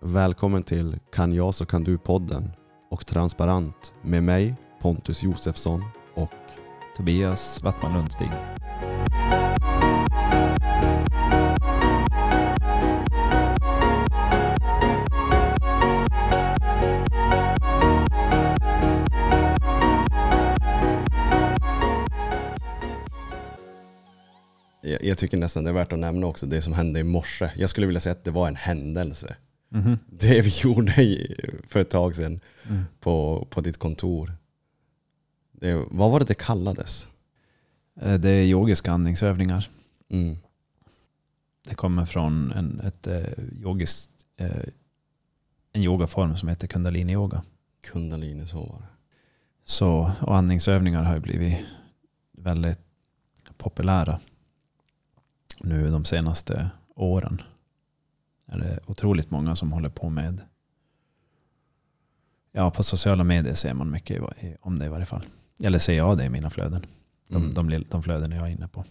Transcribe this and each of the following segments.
Välkommen till Kan jag så kan du-podden och Transparent med mig Pontus Josefsson och Tobias Wattman Lundstig. jag, jag tycker nästan det är värt att nämna också det som hände i morse. Jag skulle vilja säga att det var en händelse. Mhm. Det vi gjorde för ett tag sedan Mm. på, på ditt kontor. Det, vad var det det kallades? Eh, Det är yogiska andningsövningar. Mm. Det kommer från en, ett, eh, yogiskt, eh, en yogaform som heter kundalini-yoga. Kundalini, så var det. Så, och andningsövningar har ju blivit väldigt populära nu de senaste åren. Är det otroligt många som håller på med Ja, på sociala medier ser man mycket om det i varje fall. Eller ser jag det i mina flöden. De, Mm. de, de flöden jag är inne på.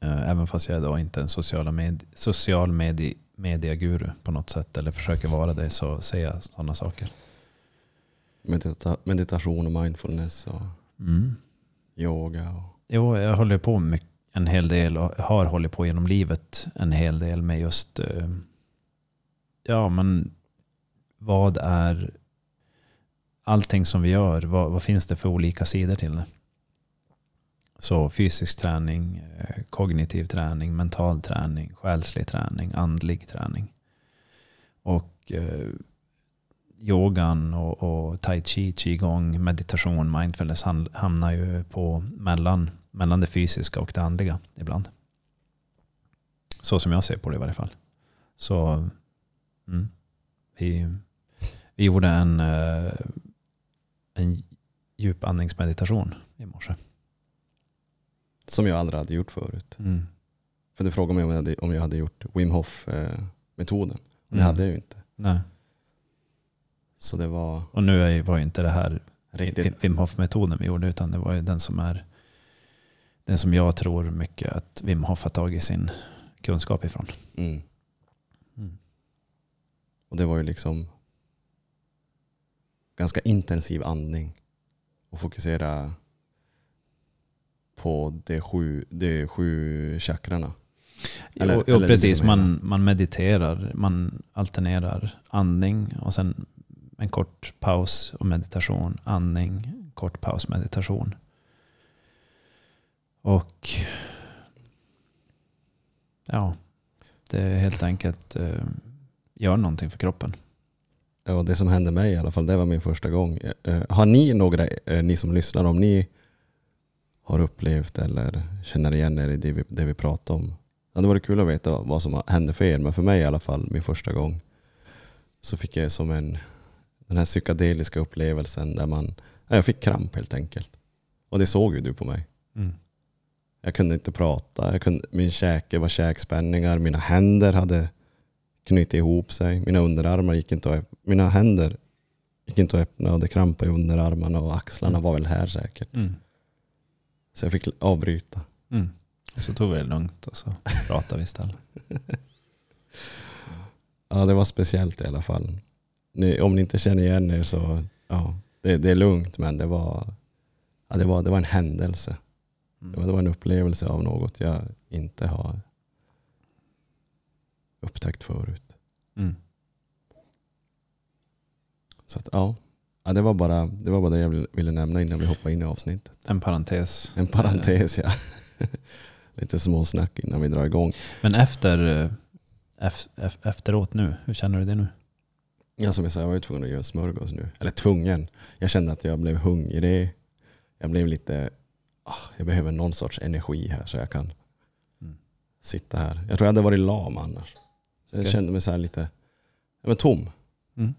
Eh, Även fast jag då inte är en sociala med, social medie, medieguru på något sätt. Eller försöker vara det så ser jag sådana saker. Medita meditation och mindfulness och Mm. yoga. Och, Jo, jag håller på mycket, en hel del och har hållit på genom livet en hel del med just eh, ja, men vad är allting som vi gör? Vad, vad finns det för olika sidor till det? Så fysisk träning, eh, kognitiv träning, mental träning, själslig träning, andlig träning. Och eh, yogan och, och tai chi, qigong, meditation, mindfulness hamnar ju på mellan, mellan det fysiska och det andliga ibland. Så som jag ser på det i varje fall. Så mm, vi, vi gjorde en, eh, en djupandningsmeditation i morse. som jag aldrig hade gjort förut. Mm. För du frågade mig om jag hade, om jag hade gjort Wim Hof-metoden. Och det Mm. hade jag ju inte. Nej. Så det var Och nu var ju inte det här riktigt... Wim Hof-metoden vi gjorde, utan det var ju den som är den som jag tror mycket att Wim Hof har tagit sin kunskap ifrån. Mm. Mm. Och det var ju liksom ganska intensiv andning. Och fokusera på de sju, de sju chakrarna. Eller- jo, jo, eller precis. Man, man mediterar, man alternerar andning och sen en kort paus och meditation. Andning, kort paus, meditation. Och ja, det är helt enkelt eh, gör någonting för kroppen. Ja, det som hände mig i alla fall, det var min första gång. Eh, Har ni några, eh, ni som lyssnar, om ni har upplevt eller känner igen er i det vi, det vi pratar om. Det hade varit kul att veta vad som hände för er, men för mig i alla fall, min första gång, så fick jag som en, den här psykedeliska upplevelsen där man, ja, jag fick kramp helt enkelt. Och det såg ju du på mig. Mm. Jag kunde inte prata, jag kunde, min käke var käkspänningar, mina händer hade knutit ihop sig, mina underarmar gick inte att mina händer gick inte att öppna och det krampade i underarmarna och axlarna Mm. var väl här säkert. Mm. Så jag fick avbryta. Mm. Så tog vi det lugnt och så pratade vi istället. Ja, det var speciellt i alla fall. Ni, om ni inte känner igen er så, ja, det, det är lugnt men det var, ja, det var, det var en händelse. Mm. det var en upplevelse av något jag inte har upptäckt förut. Mm. Så att, ja, ja det, var bara, det var bara det jag ville- nämna innan vi hoppar in i avsnittet. En parentes. En parentes ja. Lite småsnack innan vi drar igång. Men efter, eh, ef- ef- efteråt nu, hur känner du det nu? Ja, som jag sa, jag var ju tvungen att göra smörgås nu. Eller tvungen. Jag kände att jag blev hungrig. Jag blev lite, jag behöver någon sorts energi här så jag kan Mm. sitta här. Jag tror jag hade varit lam annars. Så jag kände mig så här lite men tom. Mm.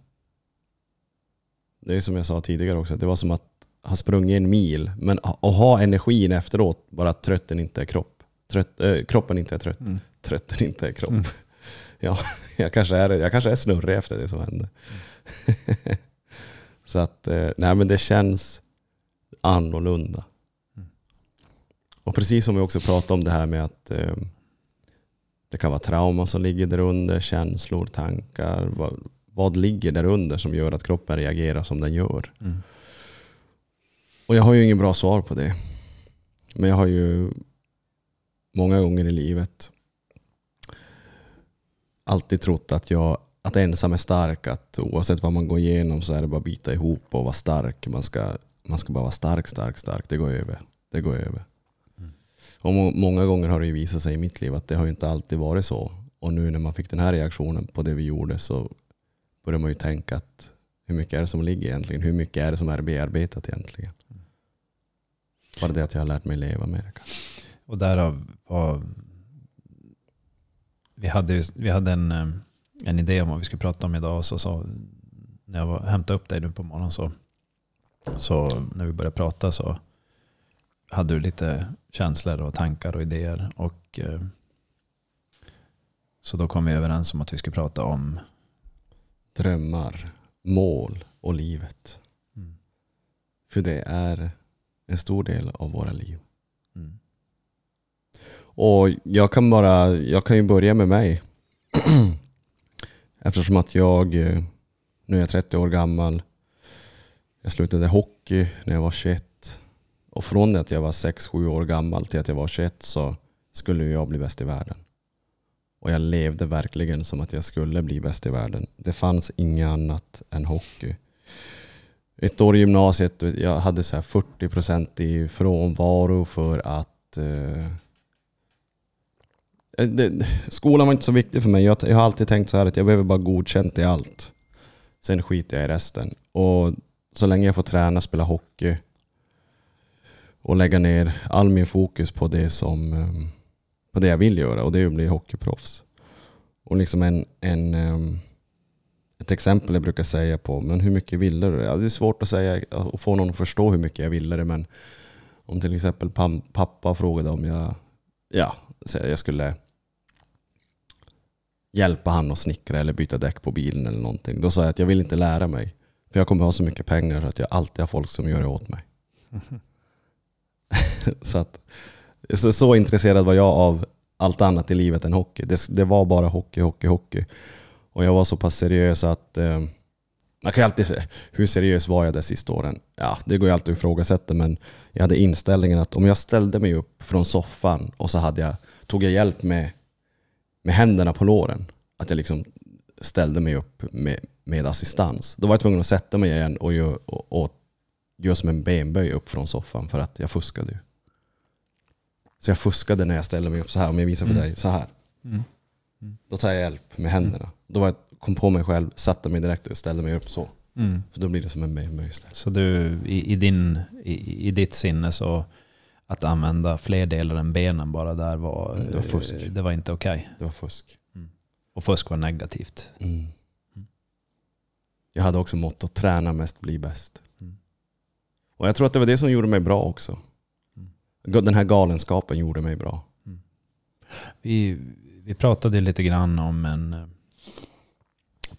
Det är som jag sa tidigare också, det var som att ha sprungit en mil men att ha energin efteråt, bara att trötten inte är kropp. Trött, äh, kroppen inte är trött, Mm. trötten inte är kropp. Mm. Ja, jag kanske, är, jag kanske är snurrig efter det som hände. så att, eh, nej men det känns annorlunda. Och precis som vi också pratade om det här med att eh, Det kan vara trauma som ligger där under, känslor, tankar. Vad, vad ligger där under som gör att kroppen reagerar som den gör? Mm. Och jag har ju ingen bra svar på det. Men jag har ju många gånger i livet alltid trott att, jag, att ensam är stark. Att oavsett vad man går igenom så är det bara att bita ihop och vara stark. Man ska, man ska bara vara stark, stark, stark. Det går över. Det går över. Och må, många gånger har det ju visat sig i mitt liv att det har ju inte alltid varit så. Och nu när man fick den här reaktionen på det vi gjorde så börjar man ju tänka att hur mycket är det som ligger egentligen? Hur mycket är det som är bearbetat egentligen? Bara det att jag har lärt mig leva med det. kanske. Och därav var... Vi hade, vi hade en, eh, en idé om vad vi skulle prata om idag. Och så, så, när jag var, hämtade upp dig nu på morgonen så, så när vi började prata så hade du lite känslor och tankar och idéer. Och, eh, så då kom vi överens om att vi skulle prata om Drömmar, mål och livet. mm, För det är en stor del av våra liv. mm, Och jag kan bara, jag kan ju börja med mig. Eftersom att jag, eh, nu är jag 30 år gammal. Jag slutade hockey när jag var 21. Och från det att jag var 6-7 år gammal till att jag var 21 så skulle jag bli bäst i världen. Och jag levde verkligen som att jag skulle bli bäst i världen. Det fanns inget annat än hockey. Ett år i gymnasiet, jag hade så här 40% i frånvaro för att eh, eh, det, skolan var inte så viktig för mig. Jag, jag har alltid tänkt så här att jag behöver bara godkänt i allt. Sen skiter jag i resten. Och så länge jag får träna, spela hockey och lägga ner all min fokus på det som ehm, på det jag vill göra och det är att bli hockeyproffs. Och liksom en, en, ehm, ett exempel jag brukar säga på, men hur mycket ville du? Ja, det är svårt att säga och få någon att förstå hur mycket jag ville det, men om till exempel pappa frågade om jag, ja, jag skulle hjälpa han att snickra eller byta däck på bilen eller någonting. Då sa jag att jag vill inte lära mig. För jag kommer ha så mycket pengar att jag alltid har folk som gör det åt mig. så, att, så, så intresserad var jag av allt annat i livet än hockey. Det, det var bara hockey, hockey, hockey. Och jag var så pass seriös att eh, man kan ju alltid säga, hur seriös var jag de sista åren? Ja, det går ju alltid att ifrågasätta, men jag hade inställningen att om jag ställde mig upp från soffan och så hade jag, tog jag hjälp med, med händerna på låren, att jag liksom ställde mig upp med, med assistans. Då var jag tvungen att sätta mig igen och och, och gör som en benböj upp från soffan för att jag fuskade ju. Så jag fuskade när jag ställde mig upp så här, om jag visar för Mm. dig, så här. mm, Då tar jag hjälp med händerna. Då var jag, kom på mig själv, satte mig direkt och ställde mig upp så. mm. För då blir det som en benböj istället. Så du, i, i, din, i, i ditt sinne så att använda fler delar än benen bara där var, Det var fusk. eh, Det var inte okej. Det var fusk. Och fusk var negativt. Mm. Mm. Jag hade också motto träna mest, bli bäst. Mm. Och jag tror att det var det som gjorde mig bra också. Mm. Den här galenskapen gjorde mig bra. Vi, vi pratade lite grann om en eh,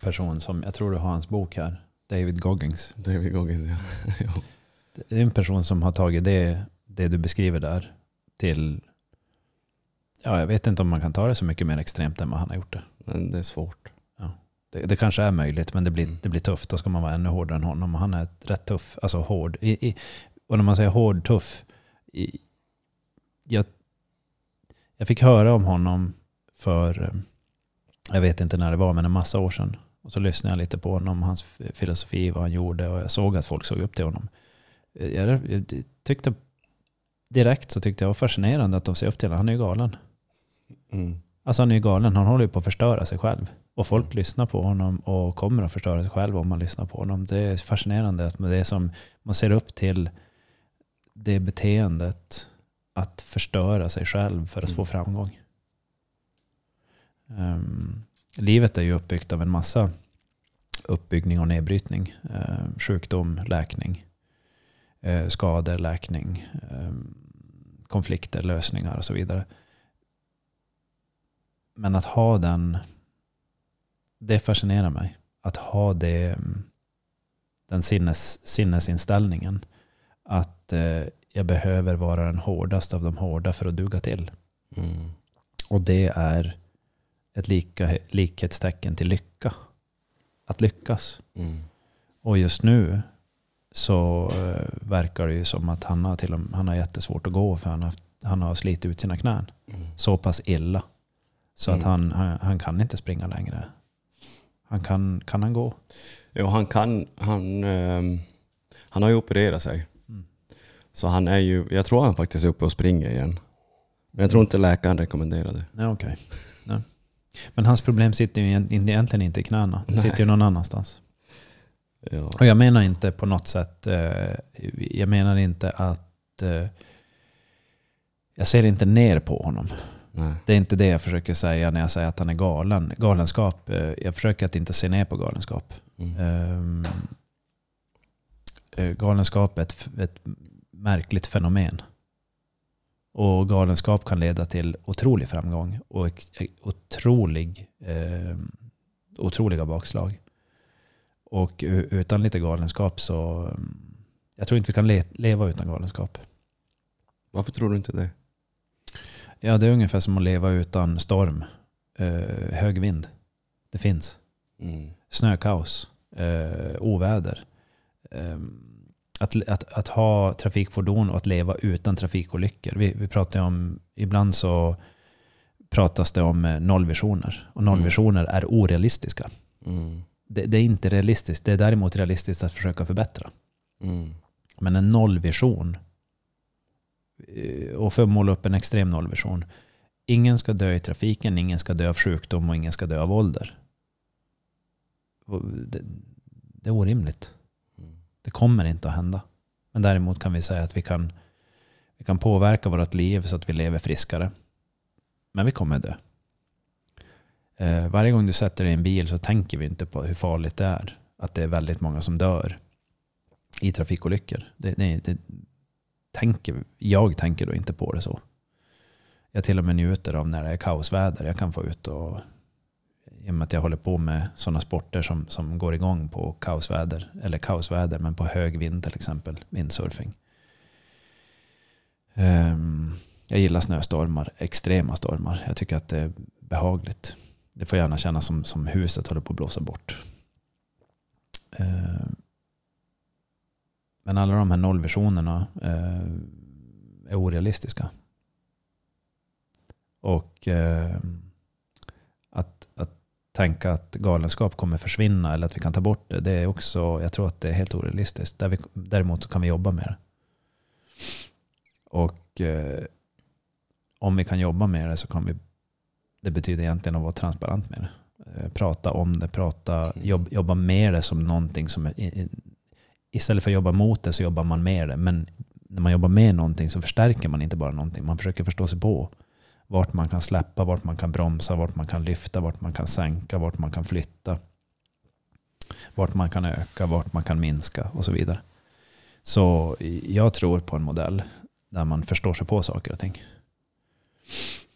person som, jag tror du har hans bok här, David Goggins. Vi igång. Ja. ja. Det är en person som har tagit det, det du beskriver där till, ja jag vet inte om man kan ta det så mycket mer extremt än vad han har gjort det. Men det är svårt. Det, det kanske är möjligt men det blir, Mm. det blir tufft. Då ska man vara ännu hårdare än honom. Och han är rätt tuff, alltså hård. I, i, och när man säger hård, tuff. I, jag, jag fick höra om honom för, jag vet inte när det var, men en massa år sedan. Och så lyssnade jag lite på honom, hans filosofi, vad han gjorde och jag såg att folk såg upp till honom. Jag, jag tyckte direkt så tyckte jag var fascinerande att de ser upp till honom. Han är ju galen. Mm. Alltså han är ju galen. Han håller ju på att förstöra sig själv. Och folk lyssnar på honom och kommer att förstöra sig själv om man lyssnar på honom. Det är fascinerande att det är som man ser upp till det beteendet att förstöra sig själv för att Mm. få framgång. Ehm, livet är ju uppbyggt av en massa uppbyggning och nedbrytning. Ehm, sjukdom, läkning, uh, skador, läkning, ehm, konflikter, lösningar och så vidare. Men att ha den, det fascinerar mig. Att ha det, den sinnes, sinnesinställningen. Att eh, jag behöver vara den hårdaste av de hårda för att duga till. Mm. Och det är ett lika, likhetstecken till lycka. Att lyckas. Mm. Och just nu så eh, verkar det ju som att han har, till och med, han har jättesvårt att gå för han har, han har slitit ut sina knän. Mm. Så pass illa. Så att Mm. han, han, han kan inte springa längre. Han kan, kan han gå? Jo, han kan, han, ehm, han har ju opererat sig. Mm. Så han är ju, jag tror han faktiskt är uppe och springer igen. Men jag tror inte läkaren rekommenderar det. Nej, okej. Nej. Men hans problem sitter ju egent- egentligen inte i knäna. Det Nej. sitter ju någon annanstans. Ja. Och jag menar inte på något sätt, eh, jag menar inte att eh, jag ser inte ner på honom. Nej. Det är inte det jag försöker säga när jag säger att han är galen. Galenskap, eh, jag försöker att inte se ner på galenskap. Mm. Eh, galenskap är ett, ett märkligt fenomen. Och galenskap kan leda till otrolig framgång och ex- otrolig, eh, otroliga bakslag. Och utan lite galenskap så... mm, Jag tror inte vi kan le- leva utan galenskap. Varför tror du inte det? Ja, det är ungefär som att leva utan storm. Eh, hög vind. Det finns. Mm. snökaos, eh, oväder. Eh, att, att, att ha trafikfordon och att leva utan trafikolyckor. Vi, vi pratar om, ibland så pratas det om eh, nollvisioner. Och nollvisioner är orealistiska. Mm. Det, det är inte realistiskt. Det är däremot realistiskt att försöka förbättra. Mm. Men en nollvision, Eh, och för att måla upp en extrem nollvision. Ingen ska dö i trafiken, ingen ska dö av sjukdom och ingen ska dö av ålder. Det, det är orimligt. Det kommer inte att hända. Men däremot kan vi säga att vi kan, vi kan påverka vårt liv så att vi lever friskare. Men vi kommer dö. Eh, varje gång du sätter dig i en bil så tänker vi inte på hur farligt det är. Att det är väldigt många som dör i trafikolyckor. Det, det, det tänker, jag tänker då inte på det så. Jag till och med njuter av när det är kaosväder. Jag kan få ut och i och med att jag håller på med sådana sporter som, som går igång på kaosväder. Eller kaosväder men på hög vind till exempel. Windsurfing. Um, ehm, jag gillar snöstormar, extrema stormar. Jag tycker att det är behagligt. Det får gärna kännas som, som huset håller på att blåsa bort. Um, men alla de här nollvisionerna eh, är orealistiska. Och eh, att, att tänka att galenskap kommer försvinna eller att vi kan ta bort det, det är också, jag tror att det är helt orealistiskt. Där vi, däremot så kan vi jobba med det. Och eh, om vi kan jobba med det så kan vi, det betyder egentligen att vara transparent med det. Eh, prata om det, prata, jobb, jobba med det som någonting som är, istället för att jobba mot det så jobbar man med det. Men när man jobbar med någonting så förstärker man inte bara någonting. Man försöker förstå sig på vart man kan släppa, vart man kan bromsa, vart man kan lyfta, vart man kan sänka, vart man kan flytta. Vart man kan öka, vart man kan minska och så vidare. Så jag tror på en modell där man förstår sig på saker och ting.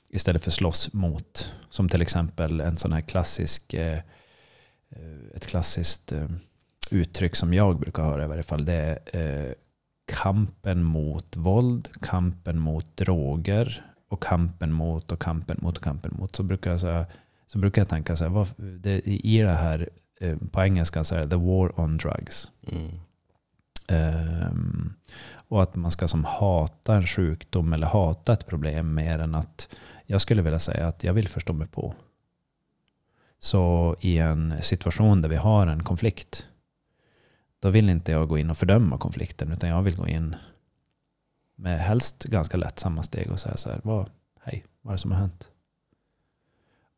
Istället för slåss mot. Som till exempel en sån här klassisk, eh, eh, ett klassiskt eh, uttryck som jag brukar höra i varje fall. Det är eh, kampen mot våld, kampen mot droger och kampen mot och kampen mot och kampen mot. Så brukar jag, säga, så brukar jag tänka så här, vad, det, i det här, eh, på engelska så är det the war on drugs. Mm. Ehm, och att man ska som hata en sjukdom eller hata ett problem mer än att jag skulle vilja säga att jag vill förstå mig på. Så i en situation där vi har en konflikt, då vill inte jag gå in och fördöma konflikten, utan jag vill gå in med helst ganska lättsamma steg och säga så här, vad, hej, vad är det som har hänt?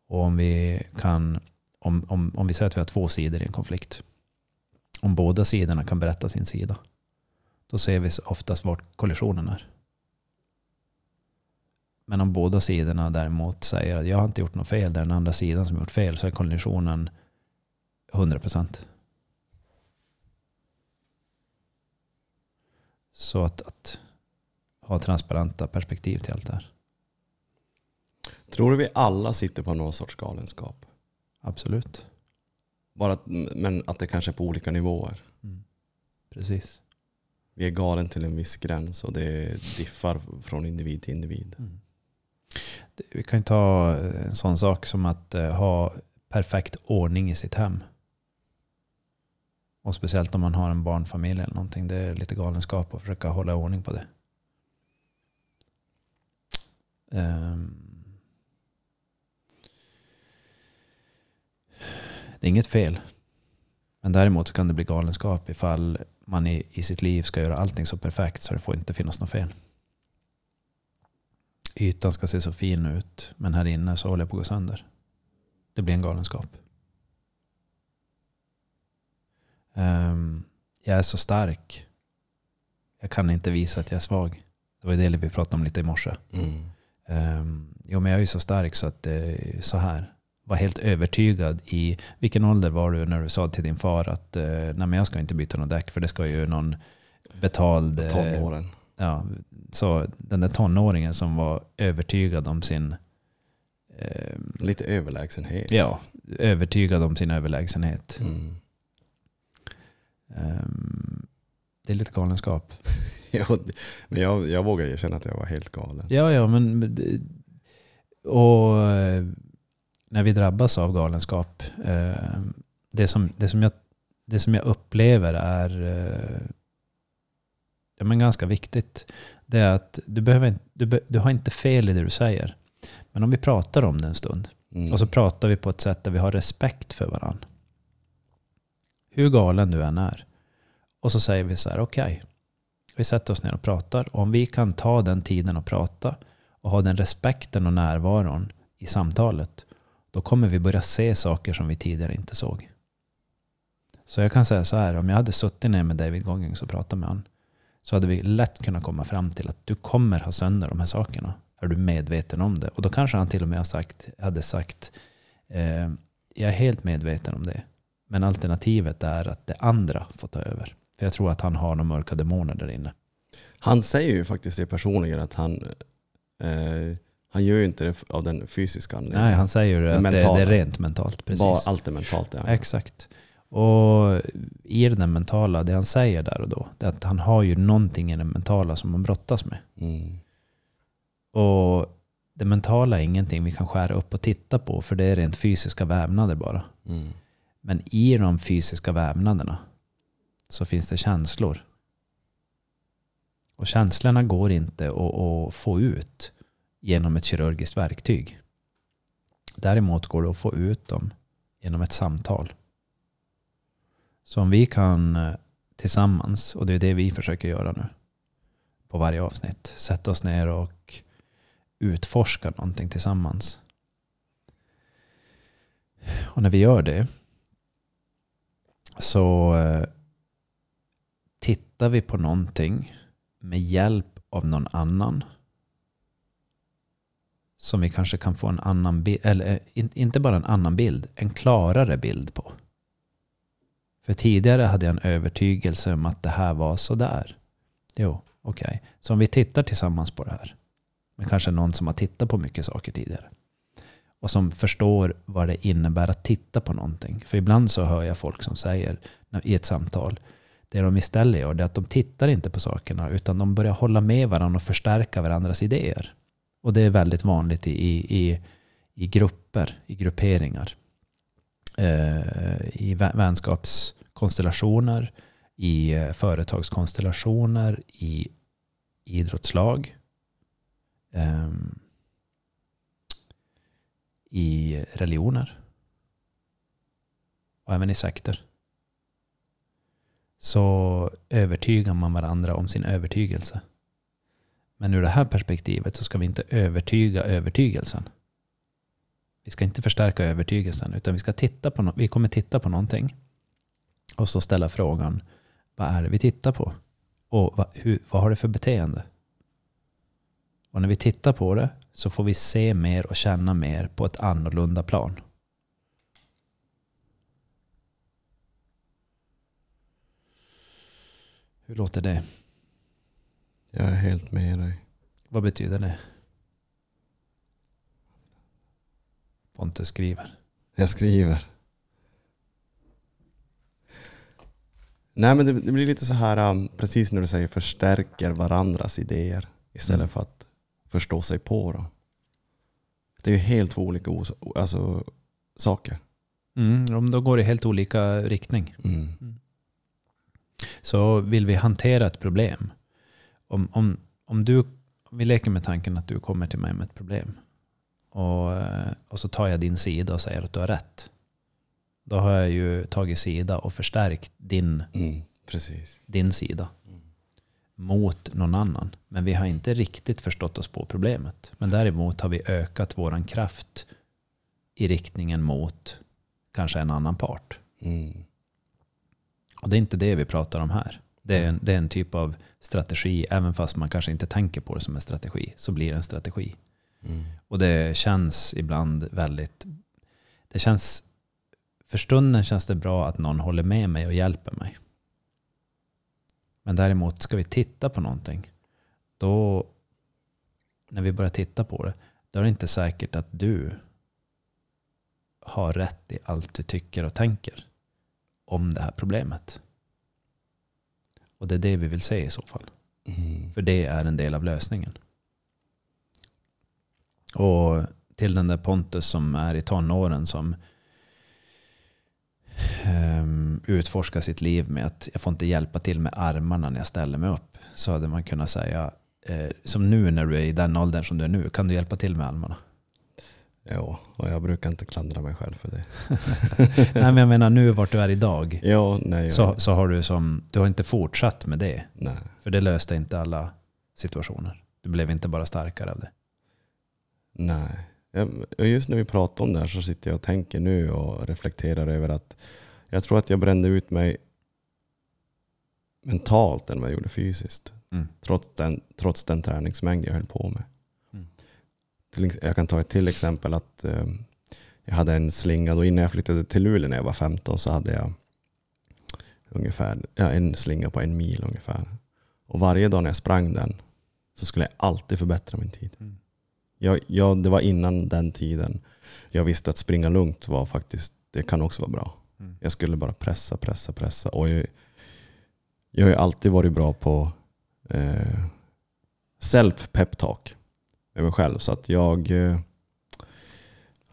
Och om vi kan, om, om, om vi säger att vi har två sidor i en konflikt, om båda sidorna kan berätta sin sida, då ser vi oftast vart kollisionen är. Men om båda sidorna däremot säger att jag har inte gjort något fel, det är den andra sidan som har gjort fel, så är kollisionen 100%. Så att, att ha transparenta perspektiv till allt det här. Tror du vi alla sitter på någon sorts galenskap? Absolut. Bara att, men att det kanske är på olika nivåer. Precis. Vi är galen till en viss gräns och det diffar från individ till individ. Mm. Vi kan ta en sån sak som att eh, ha perfekt ordning i sitt hem. Och speciellt om man har en barnfamilj eller någonting. Det är lite galenskap att försöka hålla ordning på det. Ehm. Det är inget fel. Men däremot så kan det bli galenskap ifall man i, i sitt liv ska göra allting så perfekt så det får inte finnas något fel. Ytan ska se så fin ut, men här inne så håller jag på att gå sönder. Det blir en galenskap. Ehm, jag är så stark. Jag kan inte visa att jag är svag. Det var det vi pratade om lite i morse. Mm. Um, jo, men jag är ju så stark så att är så här. Var helt övertygad i, vilken ålder var du när du sa till din far att uh, nej men jag ska inte byta något däck för det ska ju någon betald... eh, Tonåren. Ja, så den där tonåringen som var övertygad om sin... ehm, Lite överlägsenhet. ja, övertygad om sin överlägsenhet. Mm. Ehm, det är lite galenskap. Ja, men jag, jag vågar erkänna att jag var helt galen. Ja, ja, men... Och eh, när vi drabbas av galenskap, eh, det som, det som, jag, det som jag upplever är eh, ja, men ganska viktigt. Det är att du, behöver, du, du har inte fel i det du säger. Men om vi pratar om det en stund Mm. och så pratar vi på ett sätt där vi har respekt för varandra. Hur galen du än är. Och så säger vi så här, okej. vi sätter oss ner och pratar. Och om vi kan ta den tiden och prata och ha den respekten och närvaron i samtalet. Då kommer vi börja se saker som vi tidigare inte såg. Så jag kan säga så här, om jag hade suttit ner med David Goggins och pratat med honom. Så hade vi lätt kunnat komma fram till att du kommer ha sönder de här sakerna. Är du medveten om det? Och då kanske han till och med har sagt, hade sagt eh, jag är helt medveten om det. Men alternativet är att det andra får ta över. För jag tror att han har några mörka demoner där inne. Han säger ju faktiskt det personligen att han, eh, han gör ju inte det av den fysiska anledningen. Nej, han säger ju Det att det, det är rent mentalt. Precis. Bara allt är mentalt. Ja. Exakt. Och i den mentala, det han säger där och då, det är att han har ju någonting i den mentala som han brottas med. Mm. Och det mentala är ingenting vi kan skära upp och titta på, för det är rent fysiska vävnader bara. Mm. Men i de fysiska vävnaderna så finns det känslor. Och känslorna går inte att, få ut genom ett kirurgiskt verktyg. Däremot går det att få ut dem genom ett samtal. Så om vi kan eh, tillsammans, och det är det vi försöker göra nu på varje avsnitt, sätta oss ner och utforska någonting tillsammans. Och när vi gör det så eh, tittar vi på någonting med hjälp av någon annan som vi kanske kan få en annan bild, eller eh, in, inte bara en annan bild, en klarare bild på. För tidigare hade jag en övertygelse om att det här var sådär. Jo, okej. Så om vi tittar tillsammans på det här, men kanske någon som har tittat på mycket saker tidigare, och som förstår vad det innebär att titta på någonting. För ibland så hör jag folk som säger i ett samtal, det de istället gör det är att de tittar inte på sakerna utan de börjar hålla med varandra och förstärka varandras idéer. Och det är väldigt vanligt i, i, i, i grupper, i grupperingar. Eh, I vänskapskonstellationer, i eh, företagskonstellationer, i idrottslag. ehm, i religioner. Och även i sekter. Så övertygar man varandra om sin övertygelse. Men ur det här perspektivet så ska vi inte övertyga övertygelsen. Vi ska inte förstärka övertygelsen utan vi, ska titta på no- vi kommer titta på någonting. Och så ställa frågan, vad är det vi tittar på? Och vad, hur, vad har det för beteende? Och när vi tittar på det så får vi se mer och känna mer på ett annorlunda plan. Hur låter det? Jag är helt med dig. Vad betyder det? Pontus skriver. Jag skriver. Nej men det, det blir lite så här, um, precis när du säger förstärker varandras idéer istället Mm. för att förstå sig på dem. Det är ju helt två olika alltså, saker. Mm, då går i helt olika riktning. Mm. Så vill vi hantera ett problem. Om, om, om du, om vi leker med tanken att du kommer till mig med ett problem. Och, och så tar jag din sida och säger att du har rätt. Då har jag ju tagit sida och förstärkt din, Mm. Din sida Mm. Mot någon annan. Men vi har inte riktigt förstått oss på problemet. Men däremot har vi ökat våran kraft i riktningen mot kanske en annan part. Mm. Och det är inte det vi pratar om här. Det är, en, det är en typ av strategi, även fast man kanske inte tänker på det som en strategi, så blir det en strategi. Mm. Och det känns ibland väldigt... Det känns... För stunden känns det bra att någon håller med mig och hjälper mig. Men däremot, ska vi titta på någonting, då... När vi börjar titta på det, då är det inte säkert att du har rätt i allt du tycker och tänker om det här problemet. Och det är det vi vill se i så fall. Mm. För det är en del av lösningen. Och till den där Pontus som är i tonåren som um, utforskar sitt liv med att jag får inte hjälpa till med armarna när jag ställer mig upp. Så hade man kunnat säga, eh, som nu när du är i den åldern som du är nu, kan du hjälpa till med armarna? Ja, och jag brukar inte klandra mig själv för det. Nej men jag menar nu vart du är idag. Ja, nej. Så, så har du som, du har inte fortsatt med det. nej. För det löste inte alla situationer. Du blev inte bara starkare av det. Nej. Just när vi pratar om det här så sitter jag och tänker nu och reflekterar över att jag tror att jag brände ut mig mentalt än vad jag gjorde fysiskt. Mm. Trots den, trots den träningsmängd jag höll på med. Mm. Jag kan ta ett till exempel att eh, jag hade en slinga. Då innan jag flyttade till Luleå när jag var 15 så hade jag ungefär ja, en slinga på en mil ungefär. Och varje dag när jag sprang den så skulle jag alltid förbättra min tid. Mm. Jag, jag, det var innan den tiden. Jag visste att springa lugnt var faktiskt, det kan också vara bra. Mm. Jag skulle bara pressa, pressa, pressa. Och jag, jag har ju alltid varit bra på eh, self-pep-talk med mig själv. Så att jag, eh,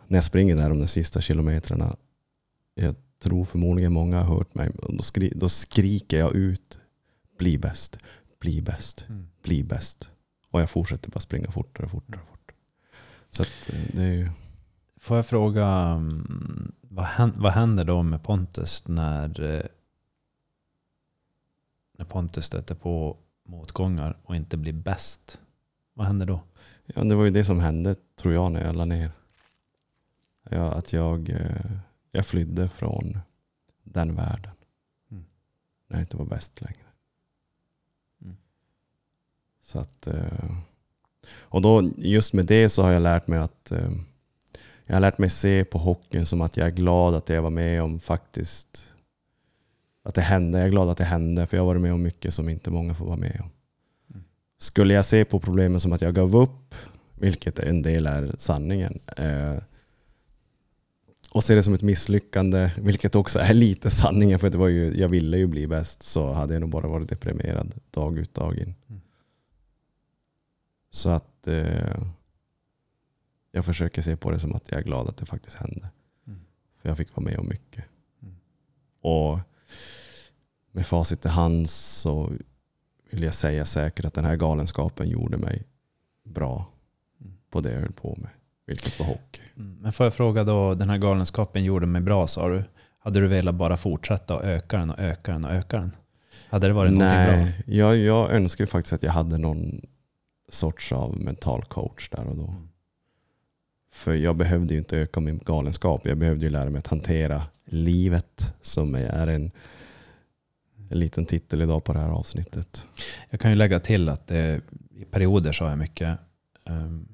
när jag springer där de sista kilometrarna, jag tror förmodligen många har hört mig, då, skri, då skriker jag ut bli bäst, bli bäst, Mm. bli bäst. Och jag fortsätter bara springa fortare, fortare, fortare. Så eh, det är ju... Får jag fråga, mm, vad händer, då med Pontus när, eh, när Pontus stöter på motgångar och inte blir bäst? Vad händer då? Ja, det var ju det som hände tror jag när jag la ner. Ja, att jag, eh, jag flydde från den världen. Mm. När jag inte var bäst längre. Mm. Så att, och då just med det så har jag lärt mig att eh, jag har lärt mig se på hockeyn som att jag är glad att jag var med om faktiskt att det hände. Jag är glad att det hände för jag har varit med om mycket som inte många får vara med om. Mm. Skulle jag se på problemen som att jag gav upp, vilket en del är sanningen, eh, och se det som ett misslyckande, vilket också är lite sanningen för det var ju, jag ville ju bli bäst, så hade jag nog bara varit deprimerad dag ut dag in. Mm. Så att eh, jag försöker se på det som att jag är glad att det faktiskt hände. Mm. För jag fick vara med om mycket. Mm. Och med facit i hand så vill jag säga säkert att den här galenskapen gjorde mig bra Mm. på det jag höll på med. Vilket var hockey. Mm. Men får jag fråga då, den här galenskapen gjorde mig bra sa du. Hade du velat bara fortsätta och öka den och öka den och öka den? Hade det varit någonting bra? Nej, jag, jag önskar faktiskt att jag hade någon sorts av mental coach där och då. Mm. För jag behövde ju inte öka min galenskap. Jag behövde ju lära mig att hantera livet som är en, en liten titel idag på det här avsnittet. Jag kan ju lägga till att det, i perioder så har jag mycket um,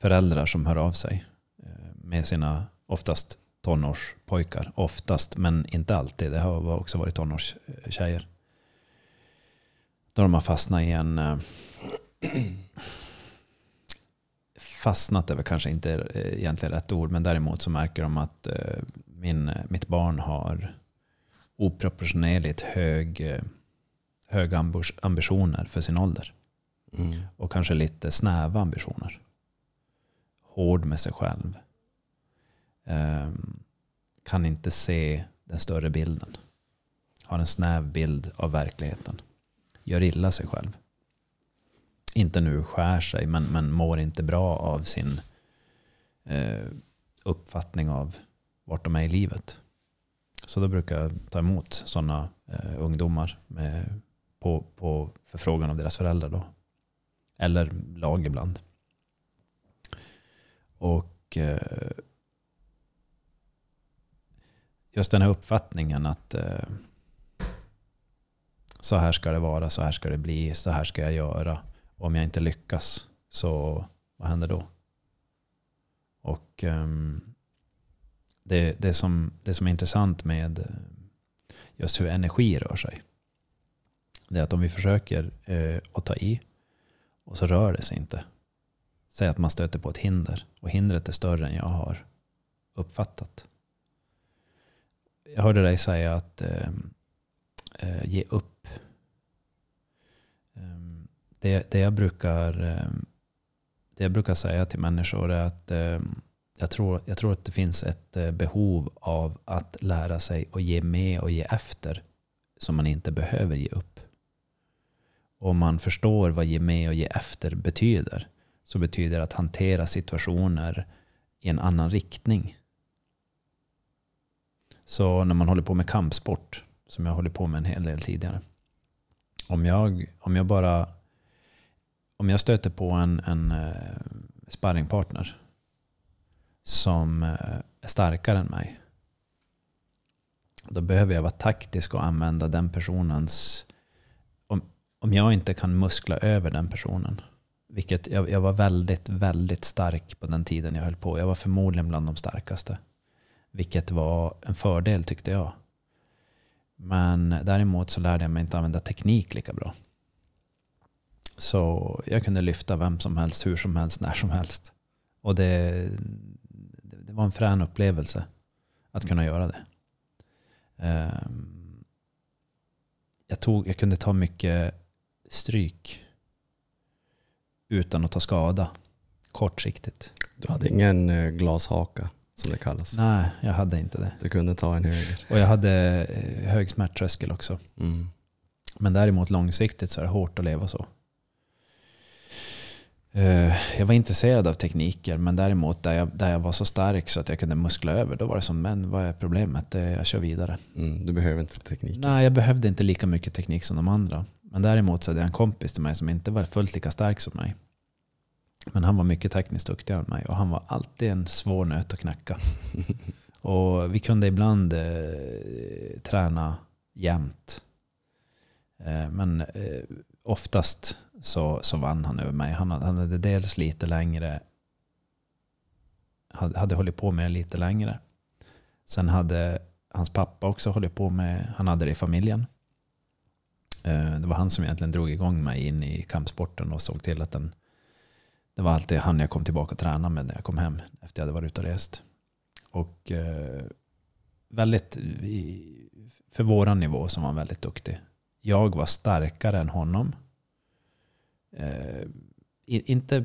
föräldrar som hör av sig eh, med sina oftast tonårspojkar. Oftast, men inte alltid. Det har också varit tonårstjejer. Då de har fastnat i en... Eh, fastnat är väl kanske inte eh, egentligen rätt ord, men däremot så märker de att eh, min, mitt barn har oproportionerligt hög, eh, höga ambitioner för sin ålder. Mm. Och kanske lite snäva ambitioner. hård med sig själv. Ehm, kan inte se den större bilden. Har en snäv bild av verkligheten. Gör illa sig själv. Inte nu skär sig, men, men mår inte bra av sin eh, uppfattning av vart de är i livet. Så då brukar jag ta emot sådana eh, ungdomar med, på, på förfrågan av deras föräldrar. Då. Eller lag ibland. Och eh, just den här uppfattningen att eh, så här ska det vara, så här ska det bli, så här ska jag göra. Och om jag inte lyckas, så vad händer då? Och um, det, det, som, det som är intressant med eh, just hur energi rör sig. Det är att om vi försöker eh, att ta i och så rör det sig inte. Säg att man stöter på ett hinder och hindret är större än jag har uppfattat. Jag hörde dig säga att eh, eh, ge upp. Det, det, jag brukar, eh, det jag brukar säga till människor är att eh, jag tror, jag tror att det finns ett eh, behov av att lära sig och ge med och ge efter som man inte behöver ge upp. Om man förstår vad ge med och ge efter betyder så betyder det att hantera situationer i en annan riktning. Så när man håller på med kampsport, som jag håller på med en hel del tidigare. Om jag, om jag bara om jag stöter på en, en eh, sparringpartner som eh, är starkare än mig. Då behöver jag vara taktisk och använda den personens... Om, om jag inte kan muskla över den personen. Vilket jag, jag var väldigt, väldigt stark på den tiden jag höll på. Jag var förmodligen bland de starkaste. Vilket var en fördel tyckte jag. Men däremot så lärde jag mig inte använda teknik lika bra. Så jag kunde lyfta vem som helst, hur som helst, när som helst. Och det, det var en frän upplevelse att kunna göra det. Ehm, jag, tog, jag kunde ta mycket stryk utan att ta skada kortsiktigt. Du hade ingen eh, glashaka? som det kallas. Nej, jag hade inte det. Du kunde ta en höger. Och jag hade eh, hög smärttröskel också. Mm. Men däremot långsiktigt så är det hårt att leva så. Eh, jag var intresserad av tekniker men däremot där jag, där jag var så stark så att jag kunde muskla över då var det som men vad är problemet? Jag kör vidare. Mm, du behöver inte teknik? Nej, jag behövde inte lika mycket teknik som de andra. Men däremot så hade jag en kompis till mig som inte var fullt lika stark som mig. Men han var mycket tekniskt duktigare än mig och han var alltid en svår nöt att knäcka. och vi kunde ibland eh, träna jämt. Eh, men eh, oftast så, så vann han över mig. Han, han hade dels lite längre, hade, hade hållit på med det lite längre. Sen hade hans pappa också hållit på med, han hade det i familjen. Eh, det var han som egentligen drog igång mig in i kampsporten och såg till att den det var alltid han jag kom tillbaka och tränade med när jag kom hem efter jag hade varit ute och rest. Och eh, väldigt, för våran nivå som var väldigt duktig. Jag var starkare än honom. Eh, inte,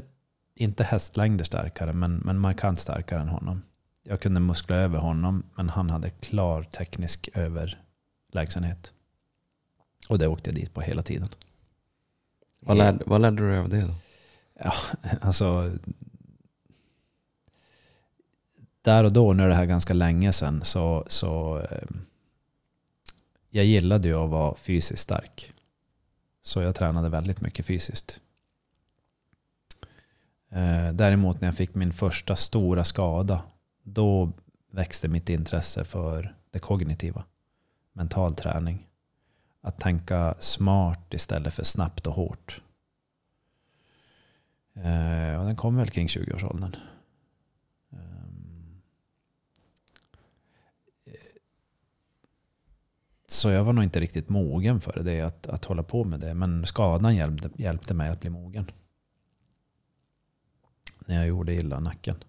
inte hästlängder starkare, men, men markant starkare än honom. Jag kunde muskla över honom, men han hade klar teknisk överlägsenhet. Och det åkte jag dit på hela tiden. Vad lärde, vad lärde du dig av det då? Ja, alltså. Där och då, nu är det här ganska länge sedan, så, så eh, jag gillade ju att vara fysiskt stark. Så jag tränade väldigt mycket fysiskt. Eh, däremot när jag fick min första stora skada, då växte mitt intresse för det kognitiva. Mental träning. Att tänka smart istället för snabbt och hårt. Eh, och den kom väl kring 20-årsåldern. Så jag var nog inte riktigt mogen för det, att, att hålla på med det. Men skadan hjälpte, hjälpte mig att bli mogen. När jag gjorde illa nacken.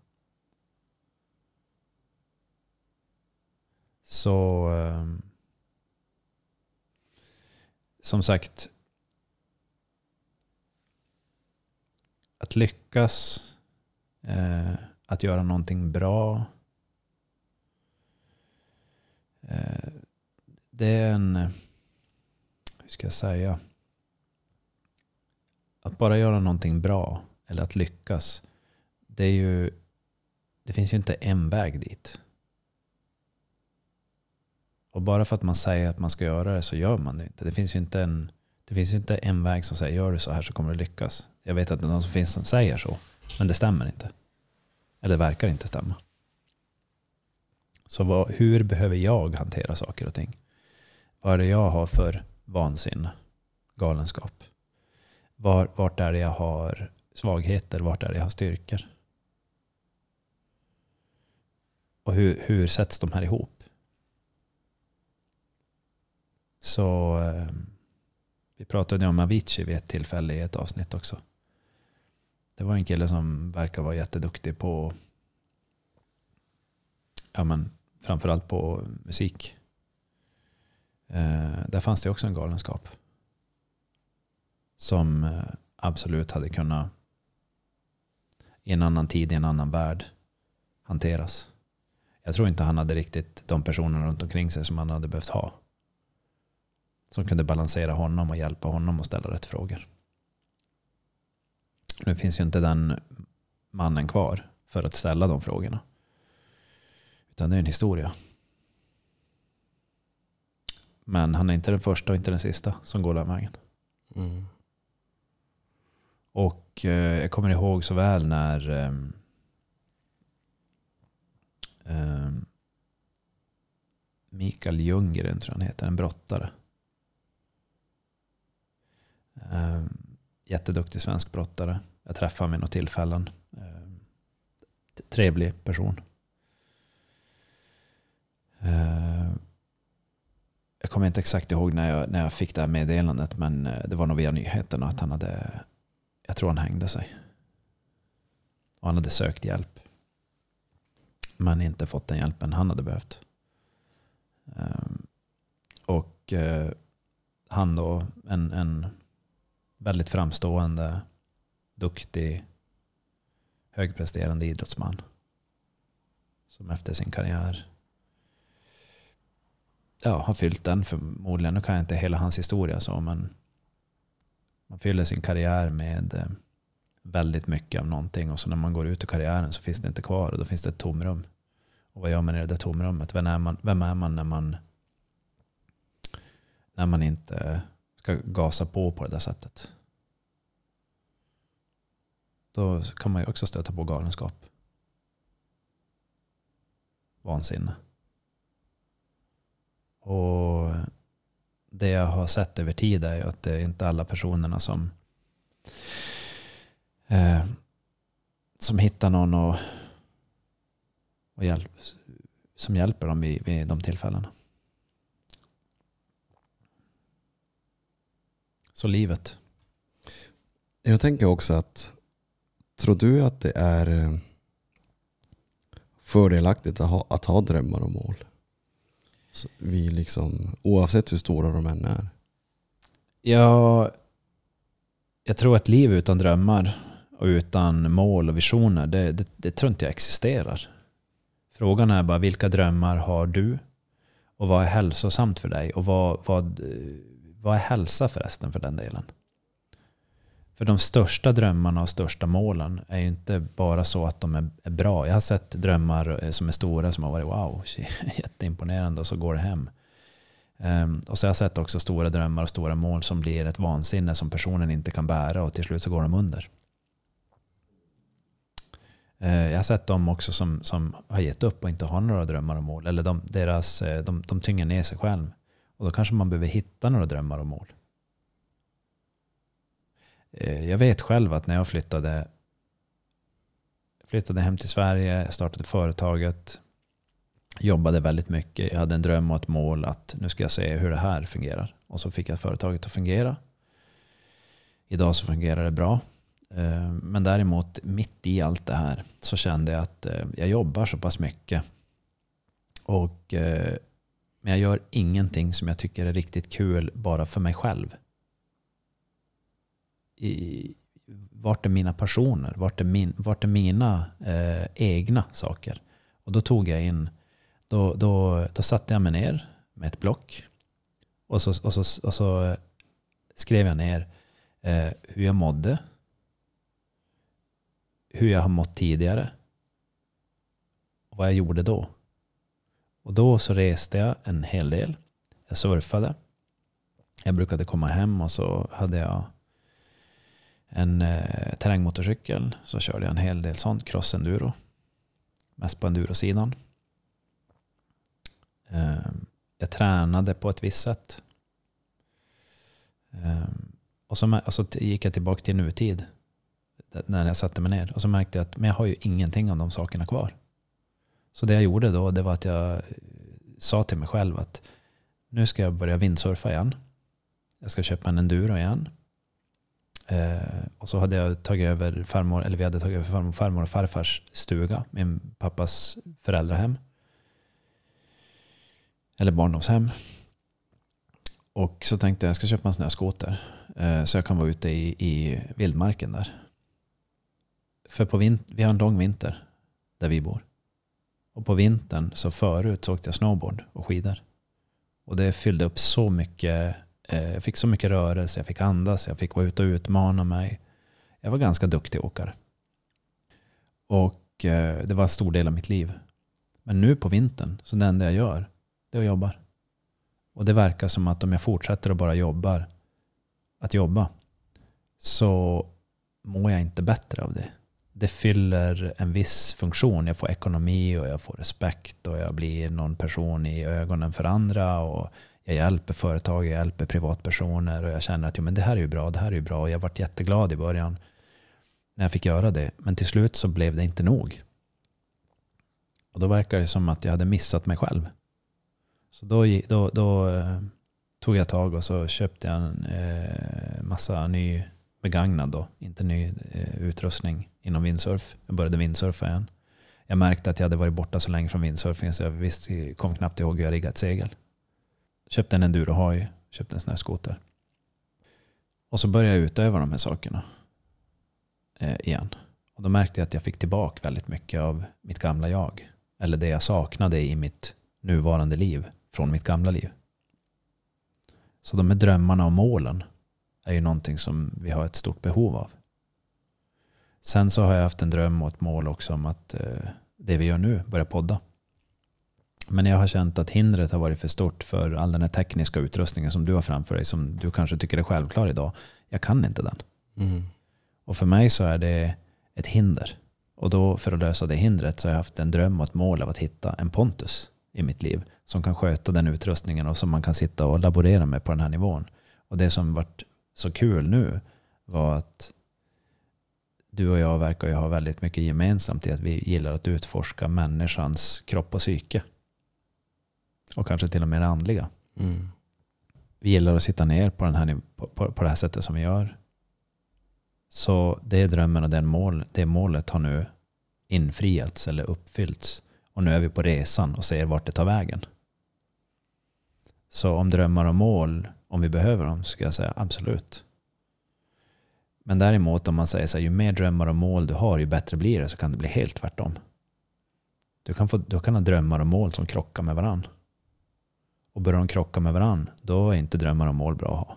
Så ehm, som sagt, att lyckas eh, att göra någonting bra. Eh, det är en, eh, hur ska jag säga, att bara göra någonting bra eller att lyckas. Det är ju, det finns ju inte en väg dit. Och bara för att man säger att man ska göra det så gör man det inte. Det finns ju inte en, det finns ju inte en väg som säger gör du så här så kommer du lyckas. Jag vet att det är någon som finns som säger så. Men det stämmer inte. Eller det verkar inte stämma. Så vad, hur behöver jag hantera saker och ting? Vad är det jag har för vansinne, galenskap? Var, vart är det jag har svagheter? Vart är det jag har styrkor? Och hur, hur sätts de här ihop? Så ehm, vi pratade om Avicii vid ett tillfälle i ett avsnitt också. Det var en kille som verkar vara jätteduktig på ja, men, framförallt på musik. Eh, där fanns det också en galenskap. Som eh, absolut hade kunnat i en annan tid, i en annan värld hanteras. Jag tror inte han hade riktigt de personerna runt omkring sig som han hade behövt ha. Som kunde balansera honom och hjälpa honom att ställa rätt frågor. Nu finns ju inte den mannen kvar för att ställa de frågorna. Utan det är en historia. Men han är inte den första och inte den sista som går den vägen. Mm. Och eh, jag kommer ihåg så väl när eh, Mikael Ljunggren tror jag han heter, en brottare. Eh, jätteduktig svensk brottare. Jag träffade honom vid något tillfällen. Eh, trevlig person. Eh, jag kommer inte exakt ihåg när jag, när jag fick det här meddelandet men eh, det var nog via nyheterna att han hade, jag tror han hängde sig. Och han hade sökt hjälp. Men inte fått den hjälpen han hade behövt. Ehm, och eh, han då, en, en väldigt framstående, duktig, högpresterande idrottsman. Som efter sin karriär ja, har fyllt den förmodligen. Nu kan jag inte hela hans historia så, men man fyller sin karriär med eh, väldigt mycket av någonting och så när man går ut ur karriären så finns det inte kvar och då finns det ett tomrum. Och vad gör man i det där tomrummet? Vem är man, vem är man när man när man inte ska gasa på på det där sättet? Då kan man ju också stöta på galenskap. Vansinne. Och det jag har sett över tid är ju att det är inte alla personerna som eh, som hittar någon och, och hjälp, som hjälper dem vid, vid de tillfällena. Så livet. Jag tänker också att, tror du att det är eh, fördelaktigt att ha, att ha drömmar och mål? Så vi liksom, oavsett hur stora de än är. Ja, jag tror att liv utan drömmar och utan mål och visioner, det, det, det tror inte jag existerar. Frågan är bara vilka drömmar har du? Och vad är hälsosamt för dig? Och vad, vad, vad är hälsa förresten för den delen? För de största drömmarna och största målen är ju inte bara så att de är bra. Jag har sett drömmar eh, som är stora som har varit wow, jätteimponerande och så går det hem. Um, och så har jag sett också stora drömmar och stora mål som blir ett vansinne som personen inte kan bära och till slut så går de under. Uh, jag har sett dem också som, som har gett upp och inte har några drömmar och mål. Eller de, deras, eh, de, de tynger ner sig själv. Och då kanske man behöver hitta några drömmar och mål. Eh, jag vet själv att när jag flyttade, flyttade hem till Sverige, startade företaget, jobbade väldigt mycket. Jag hade en dröm och ett mål att nu ska jag se hur det här fungerar. Och så fick jag företaget att fungera. Idag så fungerar det bra. Eh, men däremot mitt i allt det här så kände jag att eh, jag jobbar så pass mycket. Och, men jag gör ingenting som jag tycker är riktigt kul bara för mig själv i, vart är mina passioner? Vart är, min, vart är mina eh, egna saker? Och då tog jag in, då, då, då satte jag mig ner med ett block och så, och så, och så skrev jag ner eh, hur jag mådde, hur jag har mått tidigare och vad jag gjorde då. Och då så reste jag en hel del. Jag surfade. Jag brukade komma hem och så hade jag en eh, terrängmotorcykel. Så körde jag en hel del sånt, cross-enduro. Mest på endurosidan. Eh, jag tränade på ett visst sätt. Eh, och, så, och så gick jag tillbaka till nutid. När jag satte mig ner. Och så märkte jag att men jag har ju ingenting av de sakerna kvar. Så det jag gjorde då det var att jag eh, sa till mig själv att nu ska jag börja vindsurfa igen. Jag ska köpa en enduro igen. Eh, och så hade jag tagit över farmor, eller vi hade tagit över farmor, farmor och farfars stuga, min pappas föräldrahem. Eller barndomshem. Och så tänkte jag jag ska köpa en snöskoter. Eh, så jag kan vara ute i, i vildmarken där. För på vin- vi har en lång vinter där vi bor. Och på vintern så förut så åkte jag snowboard och skidor. Och det fyllde upp så mycket. Eh, jag fick så mycket rörelse, jag fick andas, jag fick vara ute och utmana mig. Jag var ganska duktig åkare. Och eh, det var en stor del av mitt liv. Men nu på vintern, så det enda jag gör, det är att jobba. Och det verkar som att om jag fortsätter att bara jobbar, att jobba, så mår jag inte bättre av det det fyller en viss funktion. Jag får ekonomi och jag får respekt och jag blir någon person i ögonen för andra. Och jag hjälper företag, jag hjälper privatpersoner och jag känner att jo, men det här är ju bra, det här är ju bra. Och jag varit jätteglad i början när jag fick göra det. Men till slut så blev det inte nog. Och då verkar det som att jag hade missat mig själv. Så då, då, då eh, tog jag tag och så köpte jag en eh, massa ny begagnad då, inte ny eh, utrustning inom windsurf. Jag började windsurfa igen. Jag märkte att jag hade varit borta så länge från windsurfing så jag visst, kom knappt ihåg hur jag riggade ett segel. Köpte en endurohoj, köpte en snöskoter. Och så började jag utöva de här sakerna eh, igen. Och då märkte jag att jag fick tillbaka väldigt mycket av mitt gamla jag. Eller det jag saknade i mitt nuvarande liv från mitt gamla liv. Så de här drömmarna och målen är ju någonting som vi har ett stort behov av. Sen så har jag haft en dröm och ett mål också om att eh, det vi gör nu, börja podda. Men jag har känt att hindret har varit för stort för all den här tekniska utrustningen som du har framför dig, som du kanske tycker är självklar idag. Jag kan inte den. Mm. Och för mig så är det ett hinder. Och då för att lösa det hindret så har jag haft en dröm och ett mål av att hitta en Pontus i mitt liv som kan sköta den utrustningen och som man kan sitta och laborera med på den här nivån. Och det som varit så kul nu var att du och jag verkar ju ha väldigt mycket gemensamt i att vi gillar att utforska människans kropp och psyke. Och kanske till och med det andliga. Mm. Vi gillar att sitta ner på, den här, på, på, på det här sättet som vi gör. Så det är drömmen och den mål, det målet har nu infriats eller uppfyllts. Och nu är vi på resan och ser vart det tar vägen. Så om drömmar och mål, om vi behöver dem, ska jag säga absolut. Men däremot om man säger så här, ju mer drömmar och mål du har, ju bättre blir det, så kan det bli helt tvärtom. Du kan, få, du kan ha drömmar och mål som krockar med varandra. Och börjar de krocka med varandra, då är inte drömmar och mål bra att ha.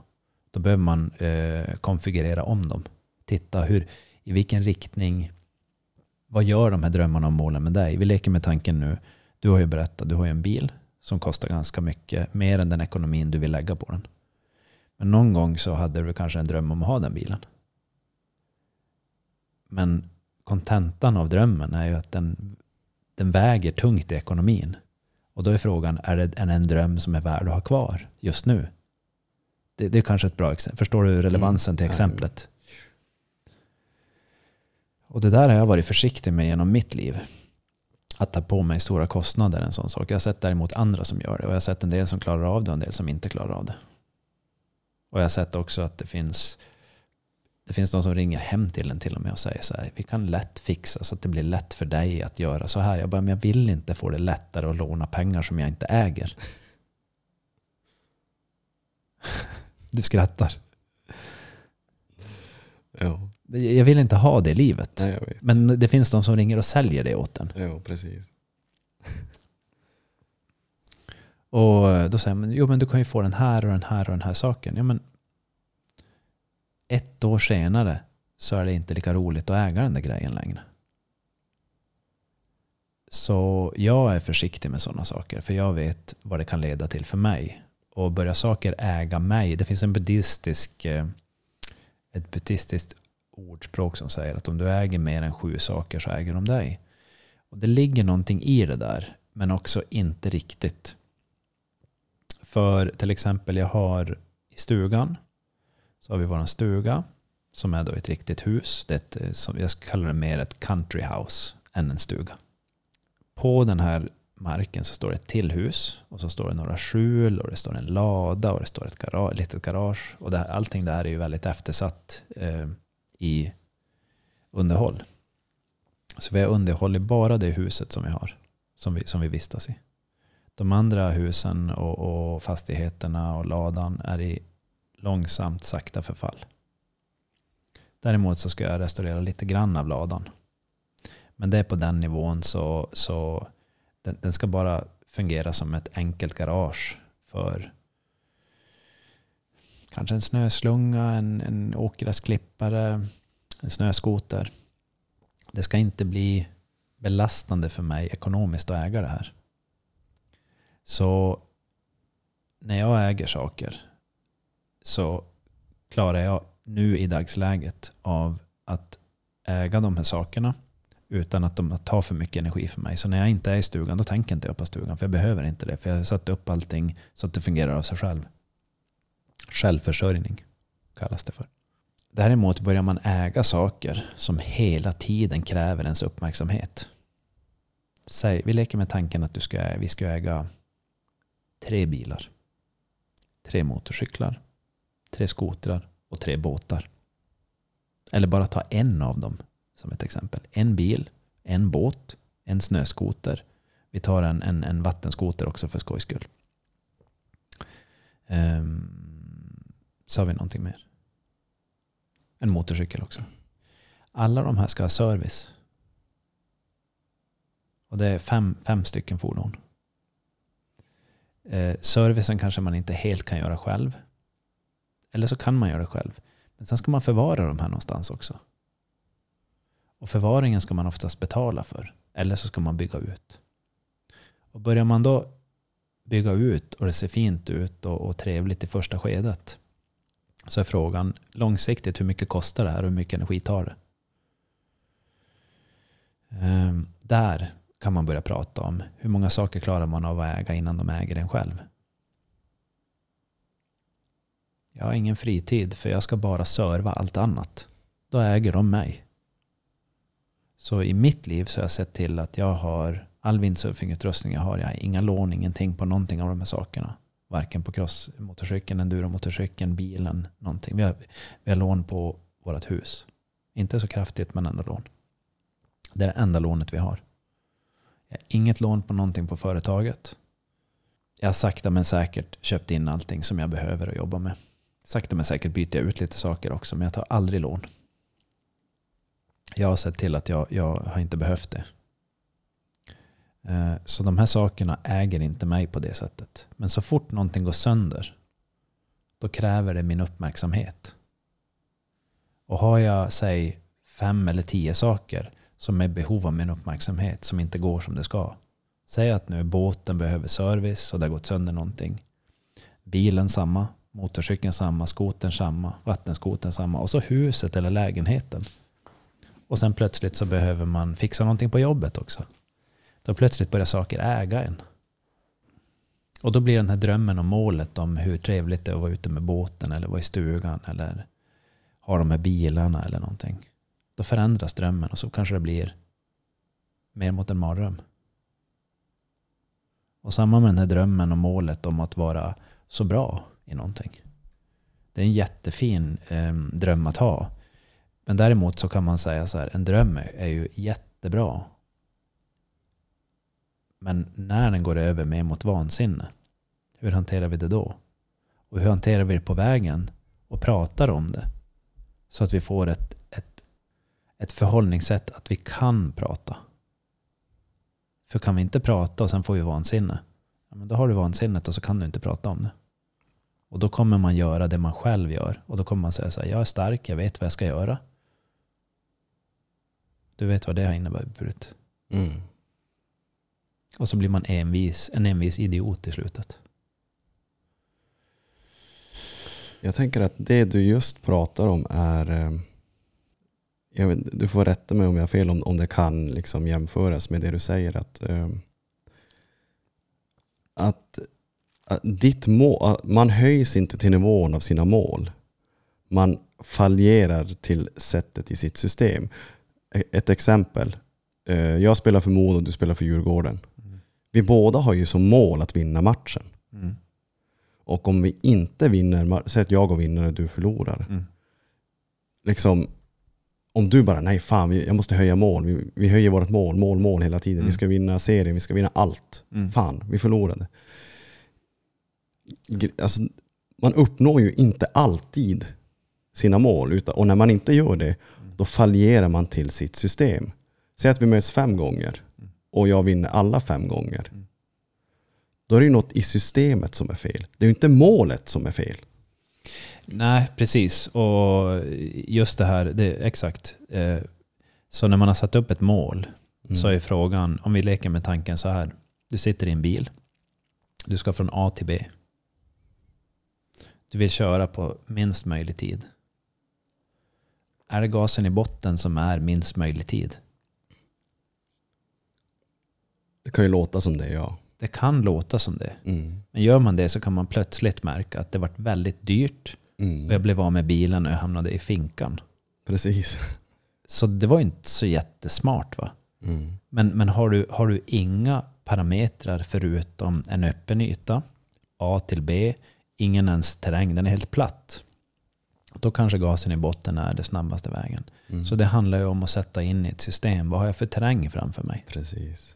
Då behöver man eh, konfigurera om dem. Titta hur, i vilken riktning, vad gör de här drömmarna och målen med dig? Vi leker med tanken nu, du har ju berättat, du har ju en bil som kostar ganska mycket, mer än den ekonomin du vill lägga på den. Men någon gång så hade du kanske en dröm om att ha den bilen. Men kontentan av drömmen är ju att den, den väger tungt i ekonomin. Och då är frågan, är det en, en dröm som är värd att ha kvar just nu? Det, det är kanske ett bra exempel. Förstår du relevansen mm. till exemplet? Och det där har jag varit försiktig med genom mitt liv. Att ta på mig stora kostnader en sån sak. Jag har sett däremot andra som gör det. Och jag har sett en del som klarar av det och en del som inte klarar av det. Och jag har sett också att det finns det finns de som ringer hem till en till och med och säger så här, vi kan lätt fixa så att det blir lätt för dig att göra så här. Jag bara, men jag vill inte få det lättare att låna pengar som jag inte äger. Du skrattar. Ja. Jag vill inte ha det livet. Nej. Men det finns de som ringer och säljer det åt en. Jo, precis. Och då säger man, jo men du kan ju få den här och den här och den här saken. Ja men ett år senare så är det inte lika roligt att äga den där grejen längre. Så jag är försiktig med sådana saker för jag vet vad det kan leda till för mig. Och börjar saker äga mig. Det finns en buddhistisk, eh, ett buddhistiskt ordspråk som säger att om du äger mer än sju saker så äger de dig. Och det ligger någonting i det där men också inte riktigt. För till exempel jag har i stugan så har vi vår stuga som är då ett riktigt hus. Det är ett, eh, som jag kallar det mer ett country house än en stuga. På den här marken så står det ett till hus och så står det några skjul och det står en lada och det står ett garage, litet garage. Och det här, allting det här är ju väldigt eftersatt eh, i underhåll. Så vi har underhållit bara det huset som vi har, som vi, som vi vistas i. De andra husen och, och fastigheterna och ladan är i långsamt sakta förfall. Däremot så ska jag restaurera lite grann av ladan. Men det är på den nivån så, så den, den ska bara fungera som ett enkelt garage för kanske en snöslunga, en, en åkgräsklippare, en snöskoter. Det ska inte bli belastande för mig ekonomiskt att äga det här. Så när jag äger saker så klarar jag nu i dagsläget av att äga de här sakerna utan att de tar för mycket energi för mig. Så när jag inte är i stugan då tänker inte jag på stugan för jag behöver inte det. För jag har satt upp allting så att det fungerar av sig själv. Självförsörjning kallas det för. Däremot börjar man äga saker som hela tiden kräver ens uppmärksamhet. Säg, vi leker med tanken att du ska, vi ska äga tre bilar. Tre motorcyklar. Tre skotrar och tre båtar. Eller bara ta en av dem som ett exempel. En bil, en båt, en snöskoter. Vi tar en, en, en vattenskoter också för skojs skull. Ehm, um, sa vi någonting mer. En motorcykel också. Alla de här ska ha service. Och det är fem, fem stycken fordon. Eh, servicen kanske man inte helt kan göra själv. Eller så kan man göra det själv. Men sen ska man förvara de här någonstans också. Och förvaringen ska man oftast betala för. Eller så ska man bygga ut. Och börjar man då bygga ut och det ser fint ut och, och trevligt i första skedet. Så är frågan långsiktigt hur mycket kostar det här och hur mycket energi tar det? Ehm, där kan man börja prata om hur många saker klarar man av att äga innan de äger en själv. Jag har ingen fritid för jag ska bara serva allt annat. Då äger de mig. Så i mitt liv så har jag sett till att jag har all windsurfingutrustning jag har. Jag har inga lån, ingenting på någonting av de här sakerna. Varken på crossmotorcykeln, enduromotorcykeln, bilen, någonting. Vi har, vi har lån på vårt hus. Inte så kraftigt men ändå lån. Det är det enda lånet vi har. Jag har inget lån på någonting på företaget. Jag har sakta men säkert köpt in allting som jag behöver att jobba med. Sakta men säkert byter jag ut lite saker också men jag tar aldrig lån. Jag har sett till att jag, jag har inte behövt det. Eh, så de här sakerna äger inte mig på det sättet. Men så fort någonting går sönder, då kräver det min uppmärksamhet. Och har jag, säg, fem eller tio saker som är behov av min uppmärksamhet, som inte går som det ska. Säg att nu båten behöver service och det har gått sönder någonting. Bilen samma, motorcykeln samma, skotern samma, vattenskotern samma och så huset eller lägenheten. Och sen plötsligt så behöver man fixa någonting på jobbet också. Då plötsligt börjar saker äga en. Och då blir den här drömmen och målet om hur trevligt det är att vara ute med båten eller vara i stugan eller ha de här bilarna eller någonting. Då förändras drömmen och så kanske det blir mer mot en mardröm. Och samma med den här drömmen och målet om att vara så bra i någonting. Det är en jättefin eh, dröm att ha. Men däremot så kan man säga så här, en dröm är ju jättebra. Men när den går över mer mot vansinne, hur hanterar vi det då? Och hur hanterar vi det på vägen och pratar om det? Så att vi får ett, ett ett förhållningssätt att vi kan prata. För kan vi inte prata och sen får vi vansinne, ja, men då har du vansinnet och så kan du inte prata om det. Och då kommer man göra det man själv gör. Och då kommer man säga så här, jag är stark, jag vet vad jag ska göra. Du vet vad det har inneburit. Mm. Och så blir man envis, en envis idiot i slutet. Jag tänker att det du just pratar om är, eh, vet, du får rätta mig om jag har fel, om, om det kan liksom jämföras med det du säger. Att, eh, att, att ditt mål, man höjs inte till nivån av sina mål. Man fallerar till sättet i sitt system. E- Ett exempel. Eh, Jag spelar för Modo och du spelar för Djurgården. Vi båda har ju som mål att vinna matchen. Mm. Och om vi inte vinner, säg att jag går vinner och du förlorar. Mm. Liksom, om du bara, nej fan, jag måste höja mål. Vi, vi höjer vårt mål, mål, mål hela tiden. Mm. Vi ska vinna serien, vi ska vinna allt. Mm. Fan, vi förlorade. Alltså, man uppnår ju inte alltid sina mål. Utan, och när man inte gör det, då fallerar man till sitt system. Säg att vi möts fem gånger och jag vinner alla fem gånger. Då är det ju något i systemet som är fel. Det är ju inte målet som är fel. Nej, precis. Och just det här, det, exakt. Eh, Så när man har satt upp ett mål Mm. så är frågan, om vi leker med tanken så här. Du sitter i en bil. Du ska från A till B. Du vill köra på minst möjlig tid. Är det gasen i botten som är minst möjlig tid? Det kan ju låta som det, ja. Det kan låta som det. Mm. Men gör man det så kan man plötsligt märka att det varit väldigt dyrt och jag Mm. blev av med bilen och jag hamnade i finkan. Precis. Så det var inte så jättesmart va? Mm. Men, men har, du, har du inga parametrar förutom en öppen yta, A till B, ingen ens terräng, den är helt platt. Då kanske gasen i botten är det snabbaste vägen. Mm. Så det handlar ju om att sätta in i ett system. Vad har jag för terräng framför mig? Precis.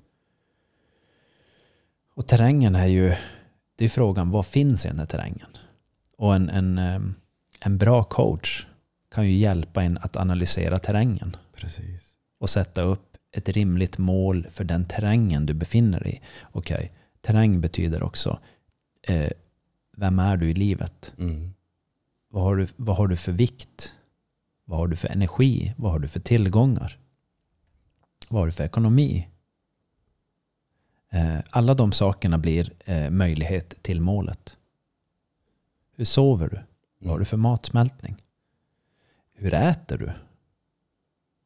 Och terrängen är ju, det är frågan, vad finns i den här terrängen? Och en, en, en bra coach kan ju hjälpa en att analysera terrängen. Precis. och sätta upp ett rimligt mål för den terrängen du befinner dig i. Okej, terräng betyder också eh, vem är du i livet? Mm. Vad har, du, vad har du för vikt? Vad har du för energi? Vad har du för tillgångar? Vad har du för ekonomi? Eh, alla de sakerna blir eh, möjlighet till målet. Hur sover du? Vad har du för matsmältning? Hur äter du?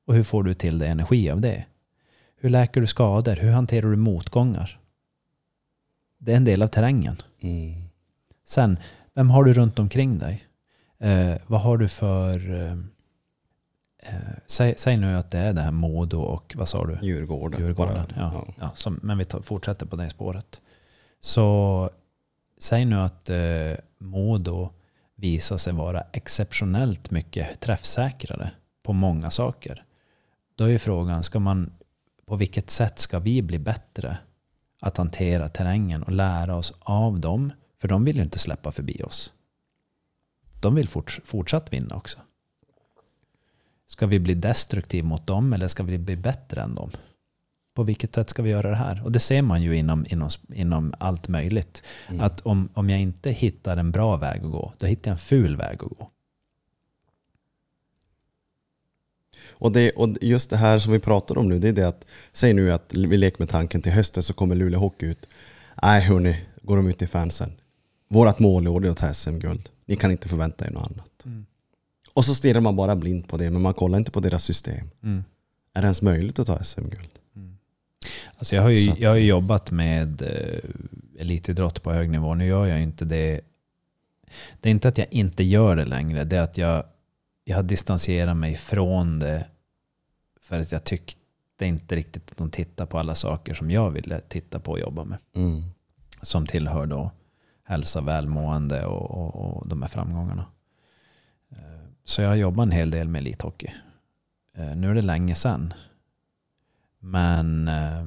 Och hur får du till dig energi av det? Hur läker du skador? Hur hanterar du motgångar? Det är en del av terrängen. Mm. Sen, vem har du runt omkring dig? Eh, vad har du för... Eh, eh, säg, säg nu att det är det här Modo och vad sa du? Djurgården. Djurgården. Bara- Ja, ja. som, men vi tar, fortsätter på det spåret. Så säg nu att eh, Modo visar sig vara exceptionellt mycket träffsäkrare på många saker. Då är ju frågan, ska man, på vilket sätt ska vi bli bättre att hantera terrängen och lära oss av dem? För de vill ju inte släppa förbi oss. De vill forts, fortsatt vinna också. Ska vi bli destruktiv mot dem eller ska vi bli bättre än dem? På vilket sätt ska vi göra det här? Och det ser man ju inom, inom, inom allt möjligt. Mm. Att om, om jag inte hittar en bra väg att gå, då hittar jag en ful väg att gå. Och, det, och just det här som vi pratar om nu, det är det att, säg nu att vi leker med tanken till hösten så kommer Luleå Hockey ut. Nej hörni, går de ut till fansen. Vårat mål i år är att ta SM-guld. Ni kan inte förvänta er något annat. Och så stirrar man bara blint på det, men man kollar inte på deras system. Mm. Är det ens möjligt att ta SM-guld? Alltså jag, har ju, jag har ju jobbat med eh, elitidrott på hög nivå. Nu gör jag inte det. Det är inte att jag inte gör det längre. Det är att jag, jag har distanserat mig från det för att jag tyckte inte riktigt att de tittar på alla saker som jag ville titta på och jobba med. Mm. Som tillhör då hälsa, välmående och, och, och de här framgångarna. Eh, Så jag jobbar en hel del med elithockey. Eh, Nu är det länge sedan. Men eh,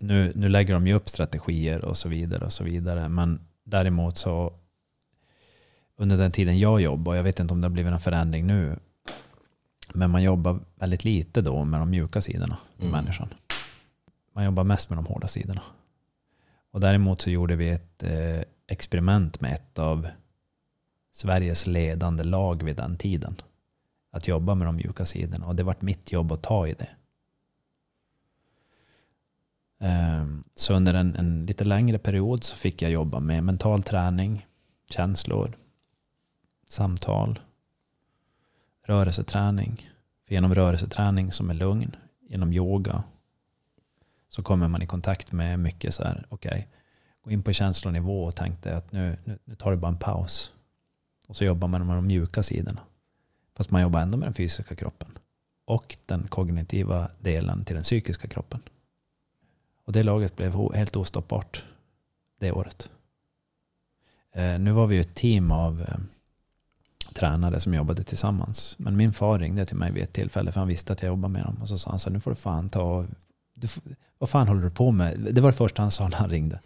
nu, nu lägger de ju upp strategier och så vidare och så vidare. Men däremot så under den tiden jag jobbade, jag vet inte om det har blivit någon förändring nu, Men man jobbar väldigt lite då med de mjuka sidorna för Mm. människan. Man jobbar mest med de hårda sidorna. Och däremot så gjorde vi ett eh, experiment med ett av Sveriges ledande lag vid den tiden. Att jobba med de mjuka sidorna. Och det vart mitt jobb att ta i det. Ehm, så under en, en lite längre period så fick jag jobba med mental träning, känslor, samtal, rörelseträning. För genom rörelseträning som är lugn, genom yoga, så kommer man i kontakt med mycket så här, okej, gå in på känslonivå och tänkte att nu, nu, nu tar det bara en paus. Och så jobbar man med de mjuka sidorna. Fast man jobbar ändå med den fysiska kroppen. Och den kognitiva delen till den psykiska kroppen. Och det laget blev helt ostoppbart det året. Eh, nu var vi ju ett team av eh, tränare som jobbade tillsammans. Men min far ringde till mig vid ett tillfälle för han visste att jag jobbade med dem. Och så sa han så här, nu får du fan ta... Du, vad fan håller du på med? Det var det första han sa när han ringde.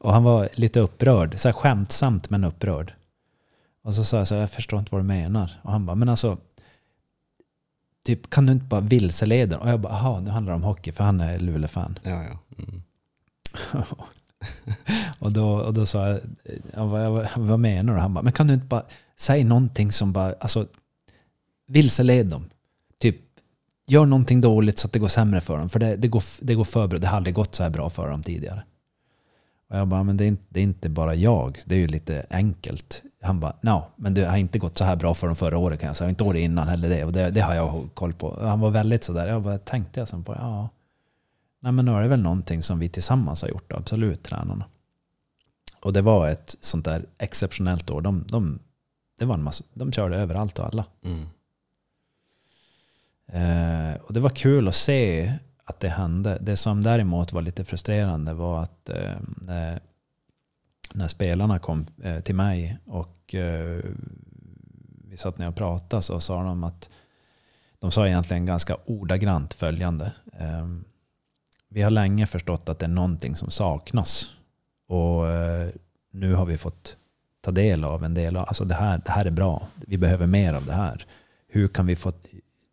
Och han var lite upprörd, så här skämtsamt men upprörd. Och så sa jag så här, jag förstår inte vad du menar. Och han bara, men alltså, typ kan du inte bara vilseleda? Och jag bara, aha, nu handlar det om hockey, för han är Luleå-fan. Ja, ja. Mm. och, då, och då sa jag, ja, vad, vad, vad menar du? Han bara, men kan du inte bara säga någonting som bara, alltså, vilseled dem. Typ, gör någonting dåligt så att det går sämre för dem. För det, det, går, det går för bra, det har aldrig gått så här bra för dem tidigare. Och jag bara, men det är, inte, det är inte bara jag, det är ju lite enkelt. Han bara, no, men det har inte gått så här bra för dem förra året kan jag säga. Inte året innan heller det. Och det, det har jag koll på. Han var väldigt sådär, jag bara tänkte jag sen på det, ja. Nej men nu är det väl någonting som vi tillsammans har gjort då, absolut, tränarna. Och det var ett sånt där exceptionellt år. De, de, det var en massa, de körde överallt och alla. Mm. Eh, och det var kul att se att det hände. Det som däremot var lite frustrerande var att eh, när, när spelarna kom eh, till mig och eh, vi satt ner och pratade så sa de att de sa egentligen ganska ordagrant följande. Eh, vi har länge förstått att det är någonting som saknas. Och eh, nu har vi fått ta del av en del av, alltså det här, det här är bra. Vi behöver mer av det här. Hur kan vi få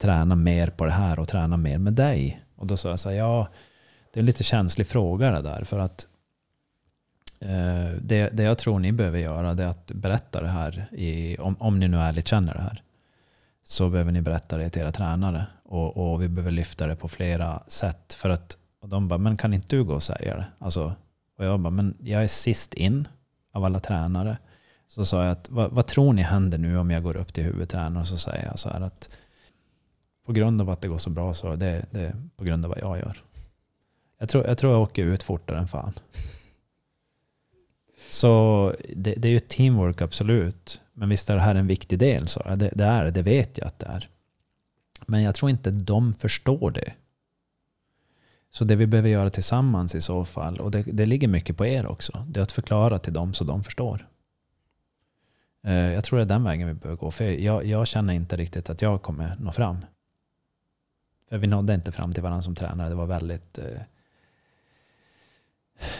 träna mer på det här och träna mer med dig? Och då sa jag så här, ja, det är en lite känslig fråga det där. För att eh, det, det jag tror ni behöver göra det är att berätta det här, i, om, om ni nu ärligt känner det här. Så behöver ni berätta det till era tränare. Och, och vi behöver lyfta det på flera sätt. För att, och de bara, men kan inte du gå och säga det? Alltså, och jag bara, men jag är sist in av alla tränare. Så sa jag att, vad, vad tror ni händer nu om jag går upp till huvudtränaren och så säger jag så här att på grund av att det går så bra så det, det är på grund av vad jag gör. Jag tror jag, tror jag åker ut fortare än fan. Så det, det är ju teamwork absolut. Men visst är det här en viktig del. Så det, det är det, det vet jag att det är. Men jag tror inte de förstår det. Så det vi behöver göra tillsammans i så fall, och det, det ligger mycket på er också, det är att förklara till dem så de förstår. Eh, jag tror det är den vägen vi behöver gå. För jag, jag känner inte riktigt att jag kommer nå fram. För vi nådde inte fram till varandra som tränare. Det var väldigt... eh,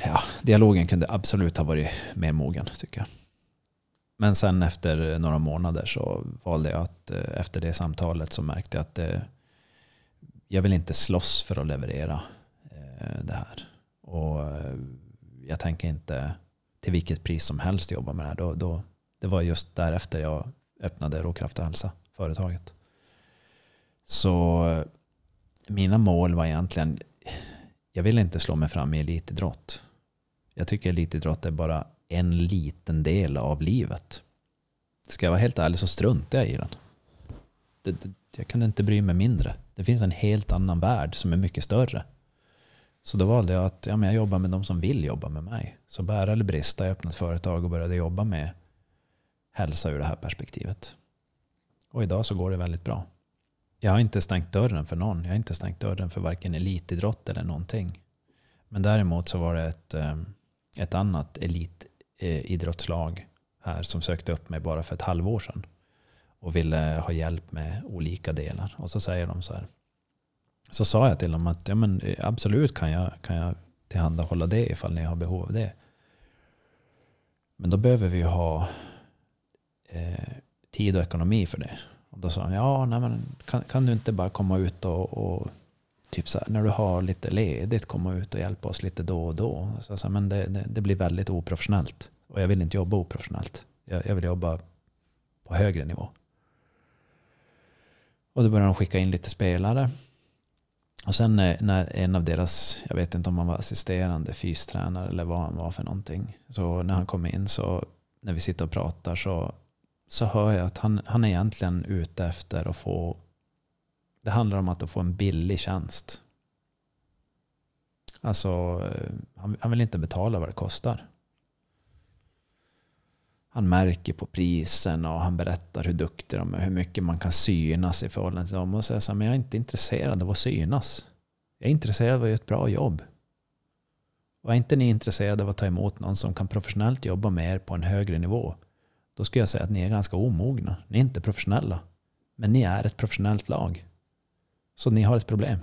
Ja, dialogen kunde absolut ha varit mer mogen tycker jag. Men sen efter några månader så valde jag att eh, efter det samtalet så märkte jag att eh, jag vill inte slåss för att leverera eh, det här. Och jag tänker inte till vilket pris som helst jobba med det här. Då, då, det var just därefter jag öppnade Råkraft och hälsa, företaget. Så mina mål var egentligen, jag vill inte slå mig fram i elitidrott. Jag tycker elitidrott är bara en liten del av livet. Ska jag vara helt ärlig så struntar jag i den. Det, det, jag kunde inte bry mig mindre. Det finns en helt annan värld som är mycket större. Så då valde jag att ja, men jag jobbar med de som vill jobba med mig. Så bära eller brista, jag öppnade ett företag och började jobba med hälsa ur det här perspektivet. Och idag så går det väldigt bra. Jag har inte stängt dörren för någon. Jag har inte stängt dörren för varken elitidrott eller någonting. Men däremot så var det ett, eh, ett annat elitidrottslag här som sökte upp mig bara för ett halvår sedan och ville ha hjälp med olika delar. Och så säger de så här. Så sa jag till dem att ja, men eh, absolut kan jag, kan jag tillhandahålla det ifall ni har behov av det. Men då behöver vi ju ha eh, tid och ekonomi för det. Och då sa han, ja, nej, men kan, kan du inte bara komma ut och, och typ så här, när du har lite ledigt komma ut och hjälpa oss lite då och då. Så, så, men det, det, det blir väldigt oprofessionellt. Och jag vill inte jobba oprofessionellt. Jag, jag vill jobba på högre nivå. Och då började de skicka in lite spelare. Och sen när en av deras, jag vet inte om han var assisterande fystränare eller vad han var för någonting. Så när han kom in så, när vi sitter och pratar så, så hör jag att han, han är egentligen ute efter att få, det handlar om att få en billig tjänst. Alltså, eh, han, han vill inte betala vad det kostar. Han märker på prisen och han berättar hur duktig de är, hur mycket man kan synas i förhållande till dem. Och säger så här, men jag är inte intresserad av att synas. Jag är intresserad av att göra ett bra jobb. Och är inte ni intresserade av att ta emot någon som kan professionellt jobba med er på en högre nivå, då skulle jag säga att ni är ganska omogna. Ni är inte professionella. Men ni är ett professionellt lag. Så ni har ett problem.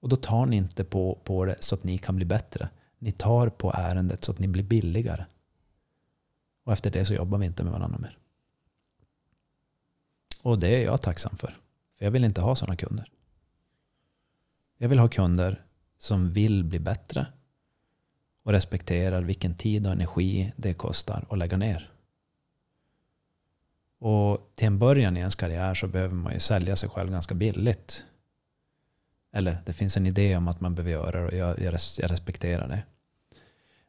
Och då tar ni inte på, på det så att ni kan bli bättre. Ni tar på ärendet så att ni blir billigare. Och efter det så jobbar vi inte med varandra mer. Och det är jag tacksam för. För jag vill inte ha sådana kunder. Jag vill ha kunder som vill bli bättre och respekterar vilken tid och energi det kostar att lägga ner. Och till en början i ens karriär så behöver man ju sälja sig själv ganska billigt. Eller det finns en idé om att man behöver göra det och jag, jag respekterar det.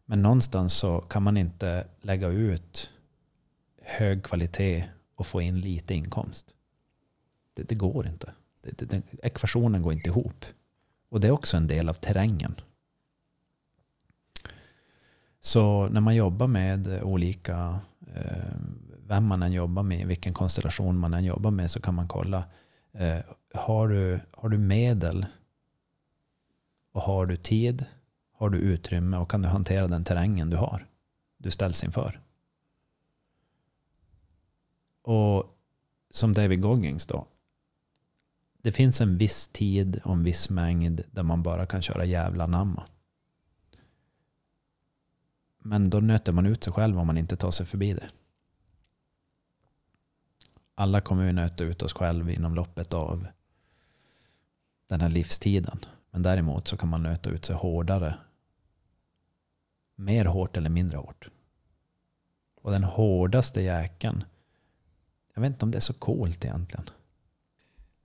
Men någonstans så kan man inte lägga ut hög kvalitet och få in lite inkomst. Det, det går inte. Det, det, ekvationen går inte ihop. Och det är också en del av terrängen. Så när man jobbar med olika, eh, vem man än jobbar med, vilken konstellation man än jobbar med, så kan man kolla. Eh, har, du, har du medel och har du tid har du utrymme och kan du hantera den terrängen du har? Du ställs inför. Och som David Goggins då. Det finns en viss tid och en viss mängd där man bara kan köra jävla namma. Men då nöter man ut sig själv om man inte tar sig förbi det. Alla kommer vi nöta ut oss själva inom loppet av den här livstiden. Men däremot så kan man nöta ut sig hårdare mer hårt eller mindre hårt. Och den hårdaste jäkeln, jag vet inte om det är så coolt egentligen.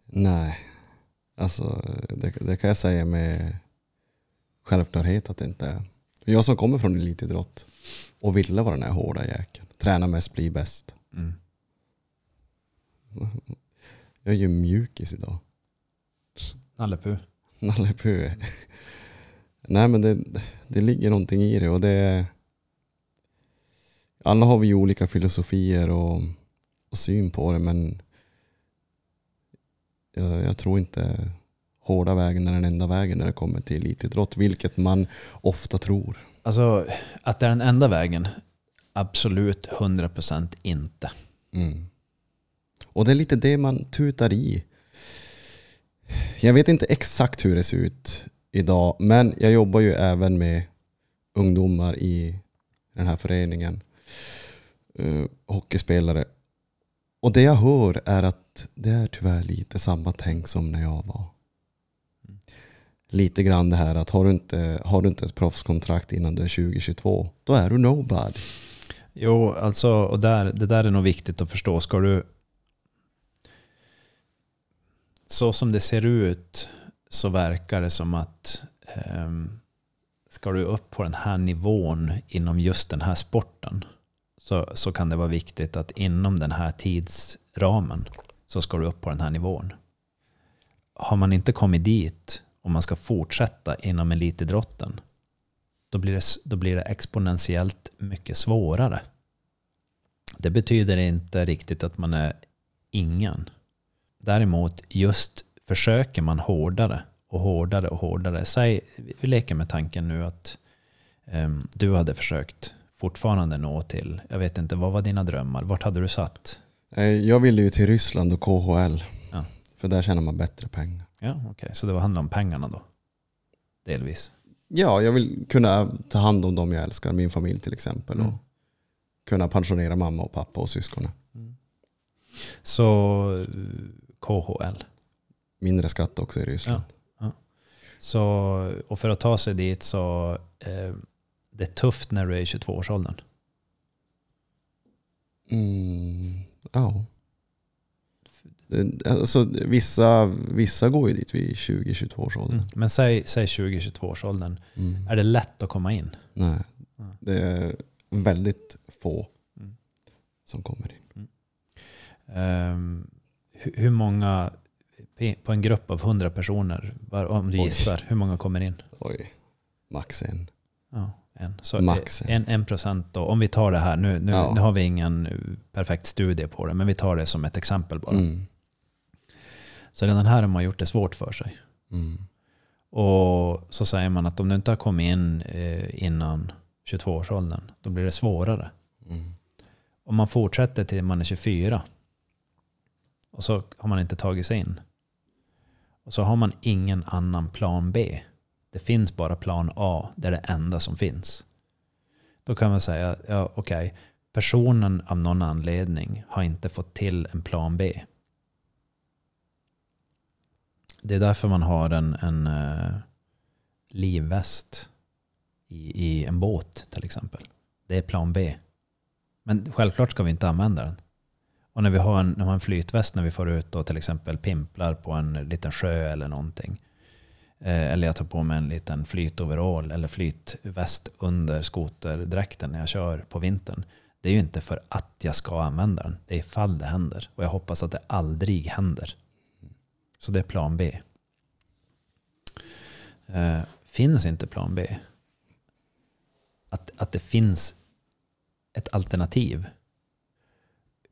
Nej, alltså det, det kan jag säga med självklarhet att det inte är. Jag som kommer från elitidrott och ville vara den här hårda jäkeln. Träna mest, bli bäst. Mm. Jag är ju mjukis idag. Nalle Puh. Nalle Puh. Nej men det, det ligger någonting i det och det Alla har vi ju olika filosofier och, och syn på det men jag, jag, tror inte hårda vägen är den enda vägen när det kommer till elitidrott, vilket man ofta tror. Alltså att det är den enda vägen? Absolut 100% inte. Mm. Och det är lite det man tutar i. Jag vet inte exakt hur det ser ut idag. Men jag jobbar ju även med ungdomar i den här föreningen. Uh, hockeyspelare. Och det jag hör är att det är tyvärr lite samma tänk som när jag var. Lite grann det här att har du inte, har du inte ett proffskontrakt innan du är 2022, då är du nobody. Jo, alltså, och där, det där är nog viktigt att förstå. Ska du... Så som det ser ut så verkar det som att um, ska du upp på den här nivån inom just den här sporten så, så kan det vara viktigt att inom den här tidsramen så ska du upp på den här nivån. Har man inte kommit dit och man ska fortsätta inom elitidrotten då blir, det, då blir det exponentiellt mycket svårare. Det betyder inte riktigt att man är ingen. Däremot just försöker man hårdare och hårdare och hårdare. Säg, vi leker med tanken nu att um, du hade försökt fortfarande nå till, jag vet inte, vad var dina drömmar? Vart hade du satt? Eh, jag ville ju till Ryssland och KHL. Ja. För där tjänar man bättre pengar. Ja, okej. Okay. Så det handlar om pengarna då? Delvis? Ja, jag vill kunna ta hand om dem jag älskar, min familj till exempel. Mm. Och kunna pensionera mamma och pappa och syskonen. Mm. Så eh, KHL. Mindre skatt också i Ryssland. Så, och för att ta sig dit så eh, det är tufft när du är i 22-årsåldern. Mm, ja. Det- Alltså, vissa, vissa går ju dit vid 20-22 års ålder. Mm. Men säg, säg 20-22-årsåldern. Mm. Är det lätt att komma in? Nej, det är väldigt få Mm. som kommer in. Ehm, hur, hur många, på en grupp av 100 personer, om du Oj. gissar, hur många kommer in? Oj, max en. Ja, en. Så Max. en, en procent då. Om vi tar det här, nu, nu, Ja. nu har vi ingen eh, perfekt studie på det, men vi tar det som ett exempel bara. Mm. Så redan här har man gjort det svårt för sig. Mm. Och så säger man att om du inte har kommit in eh, innan 22-årsåldern, då blir det svårare. Mm. Om man fortsätter till man är 24 och så har man inte tagit sig in. Och så har man ingen annan plan B. Det finns bara plan A, det är det enda som finns. Då kan man säga, ja okej, personen av någon anledning har inte fått till en plan B. Det är därför man har en, en uh, livväst i, i en båt till exempel. Det är plan B. Men självklart ska vi inte använda den. Och när vi har en, när vi har en flytväst när vi får ut och till exempel pimplar på en liten sjö eller någonting. Eh, eller jag tar på mig en liten flytoverall eller flytväst under skoterdräkten när jag kör på vintern. Det är ju inte för att jag ska använda den. Det är ifall det händer. Och jag hoppas att det aldrig händer. Så det är plan B. Eh, finns inte plan B, att, att det finns ett alternativ.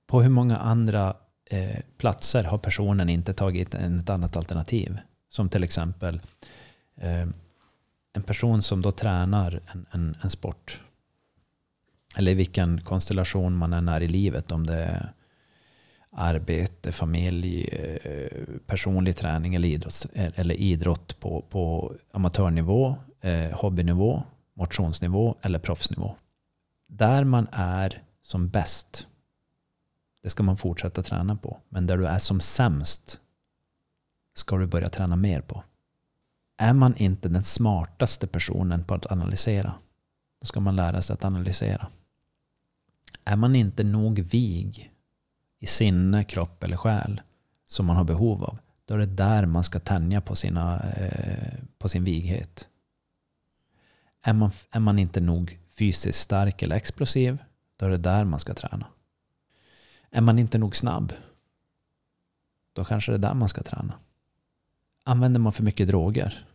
På hur många andra eh, platser har personen inte tagit en, ett annat alternativ? Som till exempel eh, en person som då tränar en, en, en sport. Eller i vilken konstellation man än är i livet. Om det är arbete, familj, eh, personlig träning eller idrott, eh, eller idrott på, på amatörnivå, eh, hobbynivå, motionsnivå eller proffsnivå. Där man är som bäst, det ska man fortsätta träna på. Men där du är som sämst ska du börja träna mer på. Är man inte den smartaste personen på att analysera, då ska man lära sig att analysera. Är man inte nog vig i sinne, kropp eller själ som man har behov av, då är det där man ska tänja på, sina, eh, på sin vighet. Är man, är man inte nog fysiskt stark eller explosiv, då är det där man ska träna. Är man inte nog snabb, då kanske det är där man ska träna. Använder man för mycket droger,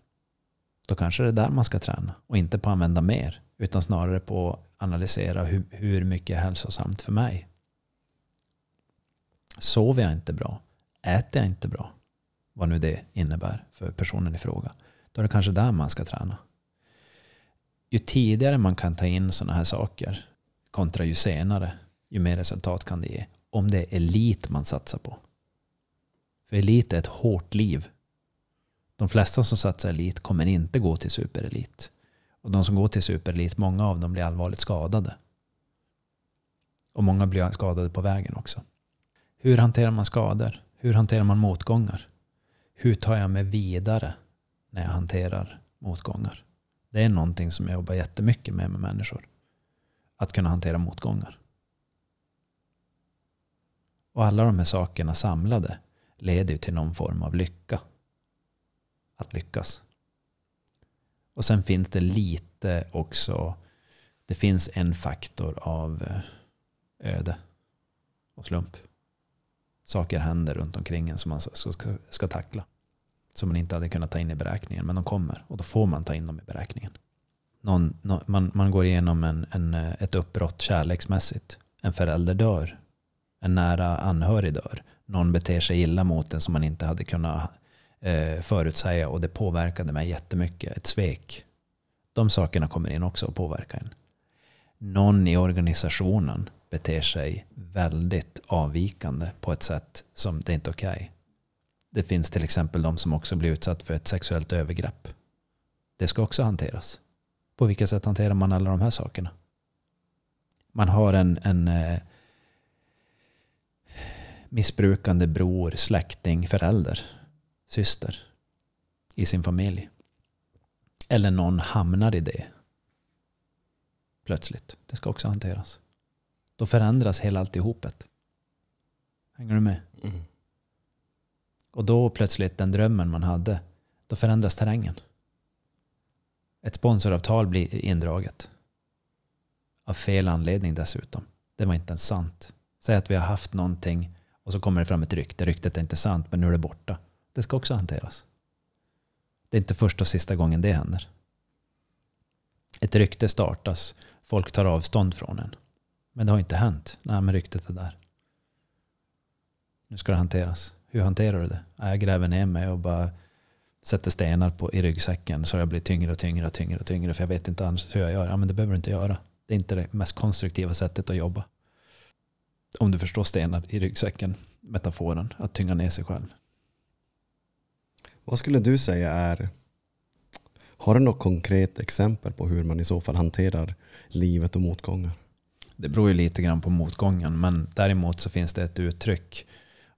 då kanske det är där man ska träna. Och inte på att använda mer, utan snarare på att analysera hur, hur mycket är hälsosamt för mig. Sover jag inte bra? Äter jag inte bra? Vad nu det innebär för personen i fråga. Då är det kanske där man ska träna. Ju tidigare man kan ta in sådana här saker kontra ju senare, ju mer resultat kan det ge. Om det är elit man satsar på. För elit är ett hårt liv. De flesta som satsar elit kommer inte gå till superelit. Och de som går till superelit, många av dem blir allvarligt skadade. Och många blir skadade på vägen också. Hur hanterar man skador? Hur hanterar man motgångar? Hur tar jag mig vidare när jag hanterar motgångar? Det är någonting som jag jobbar jättemycket med med människor. Att kunna hantera motgångar. Och alla de här sakerna samlade leder ju till någon form av lycka. Att lyckas. Och sen finns det lite också, det finns en faktor av eh, öde och slump. Saker händer runt omkring en som man ska, ska, ska tackla. Som man inte hade kunnat ta in i beräkningen. Men de kommer och då får man ta in dem i beräkningen. Någon, nå- man, man går igenom en, en, ett uppbrott kärleksmässigt. En förälder dör. En nära anhörig dör. Någon beter sig illa mot en som man inte hade kunnat eh, förutsäga och det påverkade mig jättemycket. Ett svek. De sakerna kommer in också och påverkar en. Någon i organisationen beter sig väldigt avvikande på ett sätt som det inte är okej. Det finns till exempel de som också blir utsatt för ett sexuellt övergrepp. Det ska också hanteras. På vilket sätt hanterar man alla de här sakerna? Man har en, en eh, missbrukande bror, släkting, förälder, syster i sin familj. Eller någon hamnar i det plötsligt. Det ska också hanteras. Då förändras hela alltihopet. Hänger du med? Mm. Och då plötsligt den drömmen man hade, då förändras terrängen. Ett sponsoravtal blir indraget. Av fel anledning dessutom. Det var inte ens sant. Säg att vi har haft någonting och så kommer det fram ett rykte. Ryktet är inte sant men nu är det borta. Det ska också hanteras. Det är inte första och sista gången det händer. Ett rykte startas. Folk tar avstånd från en. Men det har inte hänt. Nej, men ryktet är där. Nu ska det hanteras. Hur hanterar du det? Jag gräver ner mig och bara sätter stenar på, i ryggsäcken så jag blir tyngre och tyngre och tyngre och tyngre för jag vet inte annars hur jag gör. Ja, men det behöver du inte göra. Det är inte det mest konstruktiva sättet att jobba. Om du förstår stenar i ryggsäcken, metaforen, att tynga ner sig själv. Vad skulle du säga är, har du något konkret exempel på hur man i så fall hanterar livet och motgångar? Det beror ju lite grann på motgången, men däremot så finns det ett uttryck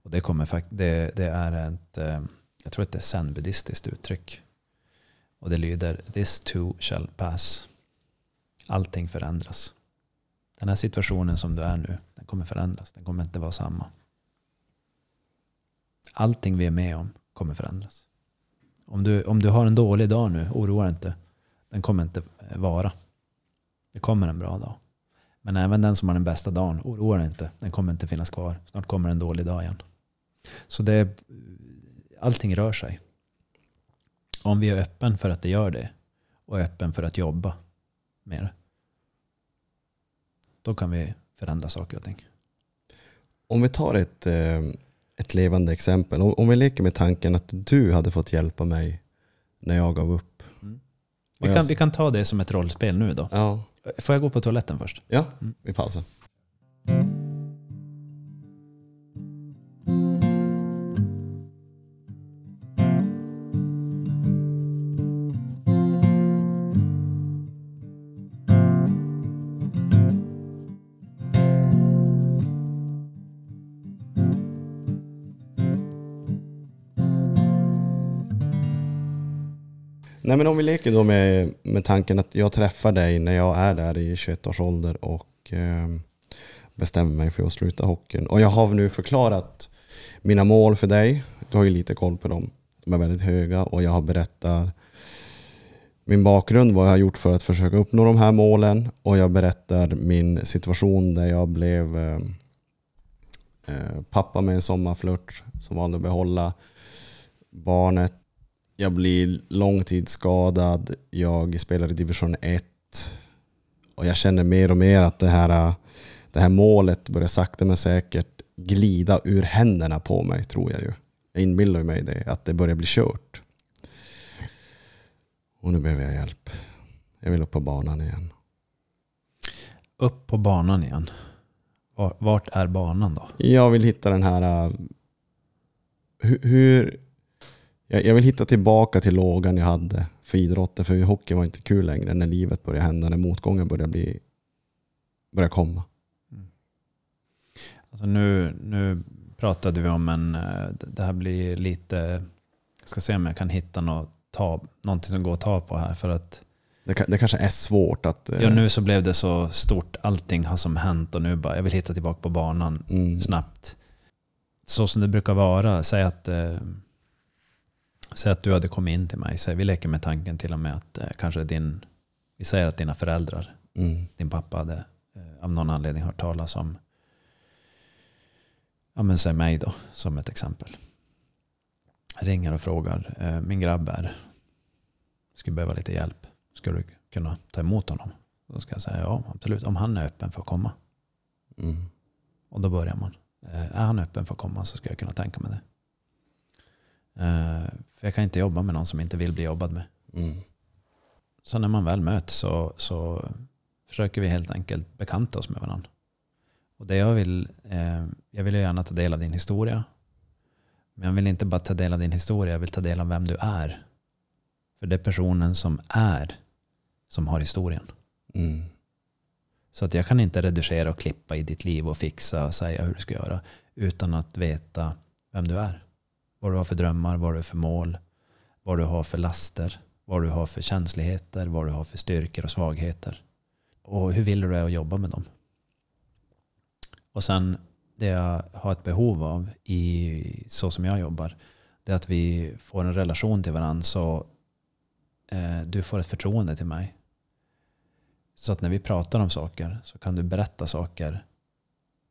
och det, kommer, det, det är ett, eh, jag tror att det är zen-buddhistiskt uttryck. Och det lyder This too shall pass. Allting förändras. Den här situationen som du är nu, den kommer förändras. Den kommer inte vara samma. Allting vi är med om kommer förändras. Om du, om du har en dålig dag nu, oroa dig inte. Den kommer inte eh, vara. Det kommer en bra dag. Men även den som har den bästa dagen, oroa dig inte. Den kommer inte finnas kvar. Snart kommer en dålig dag igen. Så det, allting rör sig. Om vi är öppen för att det gör det och är öppen för att jobba med det. Då kan vi förändra saker och ting. Om vi tar ett, eh, ett levande exempel. Om, vi leker med tanken att du hade fått hjälpa mig när jag gav upp. Mm. Vi kan, vi kan ta det som ett rollspel nu då. Ja, Får jag gå på toaletten först? ja Mm. vi Nej men om vi leker då med, med tanken att jag träffar dig när jag är där i 21 års ålder och eh, bestämmer mig för att sluta hockeyn. Och jag har nu förklarat mina mål för dig. Du har ju lite koll på dem. De är väldigt höga och jag har berättat min bakgrund, vad jag har gjort för att försöka uppnå de här målen. Och jag berättar min situation där jag blev ehm, eh, pappa med en sommarflört som valde att behålla barnet jag blir långtidsskadad, jag spelar i division 1 och jag känner mer och mer att det här, det här målet börjar sakta men säkert glida ur händerna på mig tror jag ju. Jag inbillar mig det, att det börjar bli kört. Och nu behöver jag hjälp. Jag vill upp på banan igen. Upp på banan igen. Var- Vart är banan då? Jag vill hitta den här... äh, hur, jag jag vill hitta tillbaka till lågan jag hade för idrotten. För hockey var inte kul längre när livet började hända. När motgången började, bli, började komma. Alltså nu, nu pratade vi om en, eh, det här blir lite, jag ska se om jag kan hitta något, ta, någonting som går att ta på här. För att Det, det kanske är svårt att... äh, ja, nu så blev det så stort, allting har som hänt och nu bara, jag vill hitta tillbaka på banan mm, snabbt. Så som det brukar vara, säg att, eh, säg att du hade kommit in till mig, säg, vi leker med tanken till och med att eh, kanske din, vi säger att dina föräldrar mm, din pappa hade eh, av någon anledning hört talas om, ja men säg mig då som ett exempel. Ringer och frågar, eh, min grabb är, skulle behöva lite hjälp. Skulle du kunna ta emot honom? Då ska jag säga ja, absolut. Om han är öppen för att komma. mm, Och då börjar man. Eh, är han öppen för att komma så ska jag kunna tänka mig det. Eh, för jag kan inte jobba med någon som inte vill bli jobbad med. mm, Så när man väl möts så, så försöker vi helt enkelt bekanta oss med varandra. Och det jag vill, eh, jag vill ju gärna ta del av din historia. Men jag vill inte bara ta del av din historia, jag vill ta del av vem du är. För det är personen som är som har historien. mm, Så att jag kan inte reducera och klippa i ditt liv och fixa och säga hur du ska göra. utan att veta vem du är. Vad du har för drömmar, vad du har för mål, vad du har för laster, vad du har för känsligheter, vad du har för styrkor och svagheter. Och hur vill du det att jobba med dem? Och sen det jag har ett behov av i så som jag jobbar, det är att vi får en relation till varandra så eh, du får ett förtroende till mig. Så att när vi pratar om saker så kan du berätta saker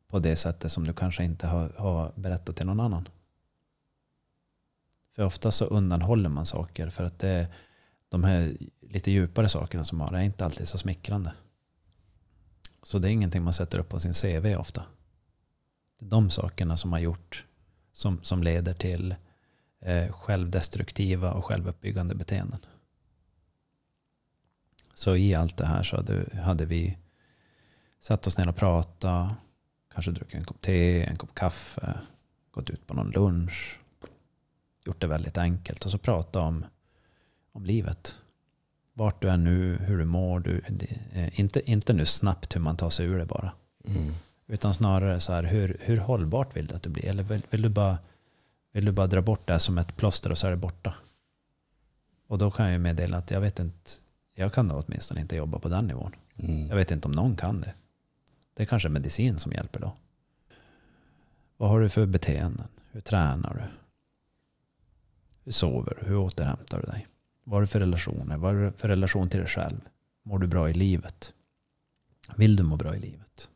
på det sättet som du kanske inte har, har berättat till någon annan. För ofta så undanhåller man saker för att det, de här lite djupare sakerna som man har är inte alltid så smickrande. Så det är ingenting man sätter upp på sin CV ofta. Det är de sakerna som har gjort som, som leder till eh, självdestruktiva och självuppbyggande beteenden. Så i allt det här så hade, hade vi satt oss ner och pratat, kanske druckit en kopp te, en kopp kaffe, gått ut på någon lunch, gjort det väldigt enkelt och så prata om, om livet. Vart du är nu, hur du mår. Du, eh, inte, inte nu snabbt hur man tar sig ur det bara. Mm. Utan snarare så här, hur, hur hållbart vill du att det blir? Eller vill, vill, du bara, vill du bara dra bort det som ett plåster och så är det borta? Och då kan jag ju meddela att jag vet inte, jag kan då åtminstone inte jobba på den nivån. Mm. Jag vet inte om någon kan det. Det är kanske medicin som hjälper då. Vad har du för beteenden? Hur tränar du? Hur sover du? Hur återhämtar du dig? Vad har du för relationer? Vad har du för relation till dig själv? Mår du bra i livet? Vill du må bra i livet?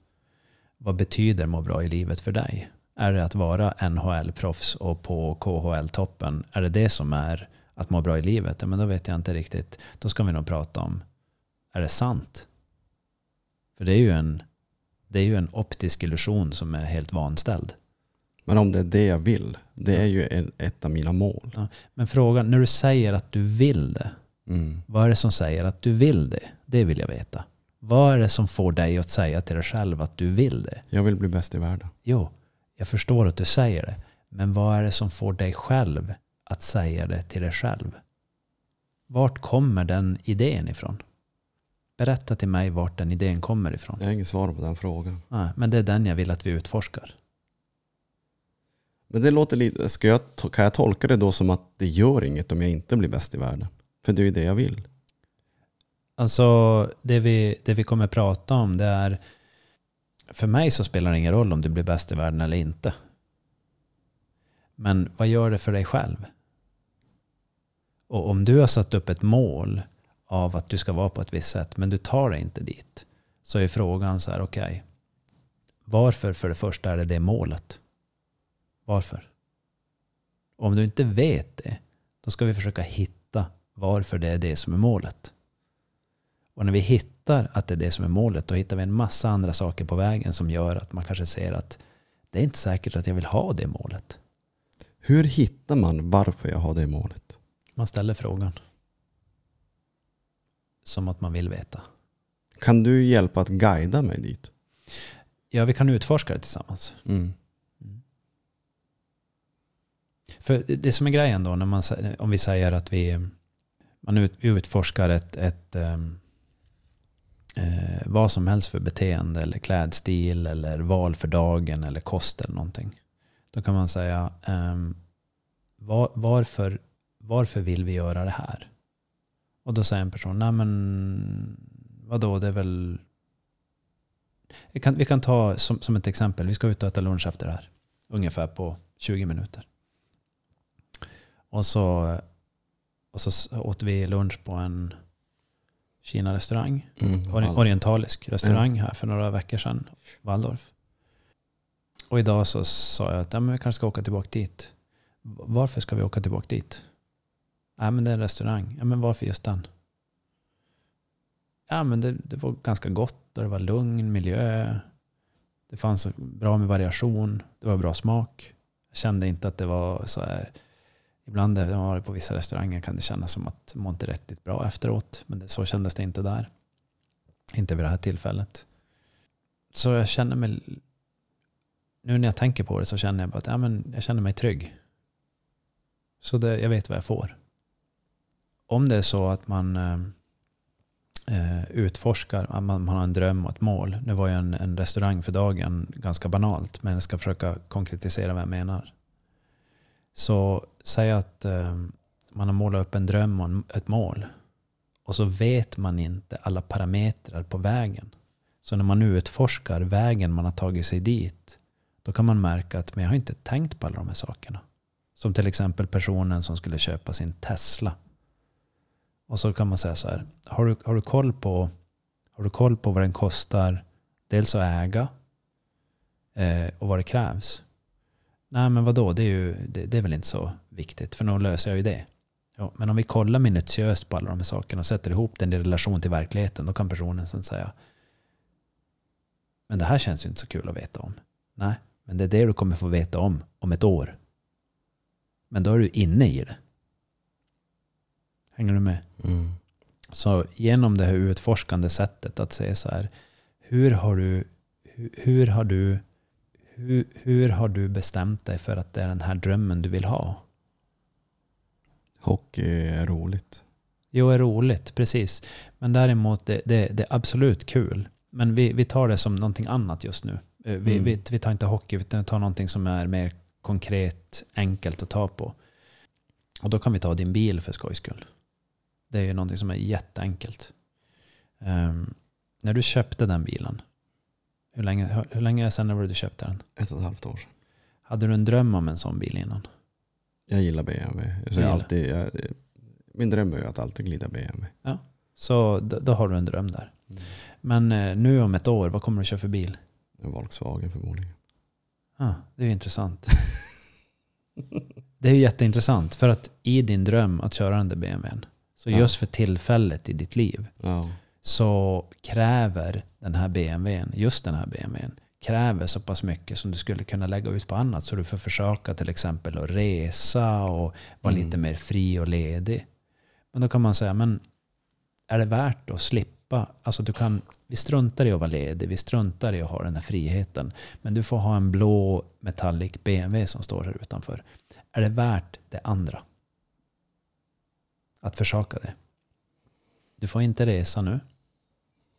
Vad betyder må bra i livet för dig? Är det att vara NHL-proffs och på KHL-toppen? Är det det som är att må bra i livet? Ja, men då vet jag inte riktigt. Då ska vi nog prata om, är det sant? För det är ju en, det är ju en optisk illusion som är helt vanställd. Men om det är det jag vill, det är ju ett av mina mål. Ja. Men frågan, när du säger att du vill det, Mm. vad är det som säger att du vill det? Det vill jag veta. Vad är det som får dig att säga till dig själv att du vill det? Jag vill bli bäst i världen. Jo, jag förstår att du säger det. Men vad är det som får dig själv att säga det till dig själv? Vart kommer den idén ifrån? Berätta till mig vart den idén kommer ifrån. Jag har inget svar på den frågan. Nej, men det är den jag vill att vi utforskar. Men det låter lite, ska jag, kan jag tolka det då som att det gör inget om jag inte blir bäst i världen? För det är ju det jag vill. Alltså det vi, det vi kommer prata om det är för mig så spelar det ingen roll om du blir bäst i världen eller inte. Men vad gör det för dig själv? Och om du har satt upp ett mål av att du ska vara på ett visst sätt men du tar dig inte dit så är frågan så här, okej. varför för det första är det det målet? Varför? Om du inte vet det, då ska vi försöka hitta varför det är det som är målet. Och när vi hittar att det är det som är målet, då hittar vi en massa andra saker på vägen som gör att man kanske ser att det är inte säkert att jag vill ha det målet. Hur hittar man varför jag har det målet? Man ställer frågan. Som att man vill veta. Kan du hjälpa att guida mig dit? Ja, vi kan utforska det tillsammans. Mm. För det som är grejen då, när man, om vi säger att vi, man ut, utforskar ett, ett ehm, eh, vad som helst för beteende eller klädstil eller val för dagen eller kost eller någonting. Då kan man säga eh, var, varför, varför vill vi göra det här? Och då säger en person, nej men vadå, det är väl... Vi kan, vi kan ta som, som ett exempel, vi ska ut och äta lunch efter det här. Ungefär på 20 minuter. Och så, och så åt vi lunch på en Kina-restaurang. Mm. Ori- Orientalisk restaurang här för några veckor sedan. Waldorf. Och idag så sa jag att ja, men vi kanske ska åka tillbaka dit. Varför ska vi åka tillbaka dit? Ja, men det är en restaurang. Ja, men varför just den? Ja, men det, det var ganska gott och det var lugn miljö. Det fanns bra med variation. Det var bra smak. Jag kände inte att det var så här. Ibland när jag har varit på vissa restauranger kan det kännas som att man inte riktigt bra efteråt. Men det, så kändes det inte där. Inte vid det här tillfället. Så jag känner mig... Nu när jag tänker på det så känner jag bara att ja, men jag känner mig trygg. Så det, jag vet vad jag får. Om det är så att man, eh, eh utforskar, utforskar, man, man har en dröm och ett mål. Nu var ju en, en restaurang för dagen ganska banalt, men jag ska försöka konkretisera vad jag menar. Så säg att eh, man har målat upp en dröm och en, ett mål. Och så vet man inte alla parametrar på vägen. Så när man utforskar vägen man har tagit sig dit, då kan man märka att men jag har inte tänkt på alla de här sakerna. Som till exempel personen som skulle köpa sin Tesla. Och så kan man säga så här, har du, har du, koll, på, har du koll på vad den kostar dels att äga eh, och vad det krävs? Nej men vadå, det är, ju, det, det är väl inte så viktigt för nu löser jag ju det. Ja, men om vi kollar minutiöst på alla de här sakerna och sätter ihop den i relation till verkligheten, då kan personen sen säga men det här känns ju inte så kul att veta om. Nej, men det är det du kommer få veta om om ett år. Men då är du inne i det. Hänger du med? Mm. Så genom det här utforskande sättet att se så här, hur har du, hur, hur har du, hur, hur har du bestämt dig för att det är den här drömmen du vill ha? Hockey är roligt. Jo, är roligt, precis. Men däremot, det, det, det är absolut kul. Men vi, vi tar det som någonting annat just nu. Eh, Vi, Mm. vi, vi tar inte hockey, vi tar någonting som är mer konkret, enkelt att ta på. Och då kan vi ta din bil för skojs skull. Det är ju någonting som är jätteenkelt. Ehm, när du köpte den bilen, hur länge, hur, hur länge sedan var det du köpte den? Ett och ett halvt år. Hade du en dröm om en sån bil innan? Jag gillar BMW. Så Gillar. jag alltid, jag, min dröm är att alltid glida BMW. Så då, då har du en dröm där. Men eh, nu om ett år, vad kommer du köra för bil? En Volkswagen förmodligen. Ah, det är ju intressant. Det är ju jätteintressant för att i din dröm att köra den där BMWn, så Ja. just för tillfället i ditt liv Ja. så kräver den här BMWn, just den här BMWn, kräver så pass mycket som du skulle kunna lägga ut på annat. Så du får försöka till exempel att resa och vara Mm. lite mer fri och ledig. Men då kan man säga, men är det värt att slippa? Alltså du kan, vi struntar i att vara ledig, vi struntar i att ha den här friheten. Men du får ha en blå metallic BMW som står här utanför. Är det värt det andra? Att försaka det. Du får inte resa nu.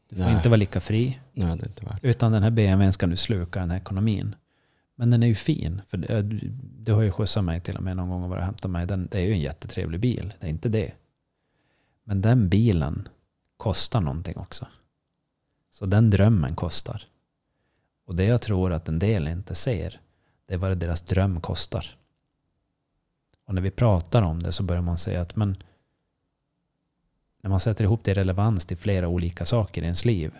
Du får Nej. inte vara lika fri. Nej, det är inte värt. Utan den här BMWn ska nu sluka den här ekonomin. Men den är ju fin. För du, eh, du har ju skjutsat mig till och med någon gång och varit och hämtat mig. Den, det är ju en jättetrevlig bil. Det är inte det. Men den bilen kostar någonting också. Så den drömmen kostar. Och det jag tror att en del inte ser, det är vad deras dröm kostar. Och när vi pratar om det så börjar man säga att men när man sätter ihop det i relevans till flera olika saker i ens liv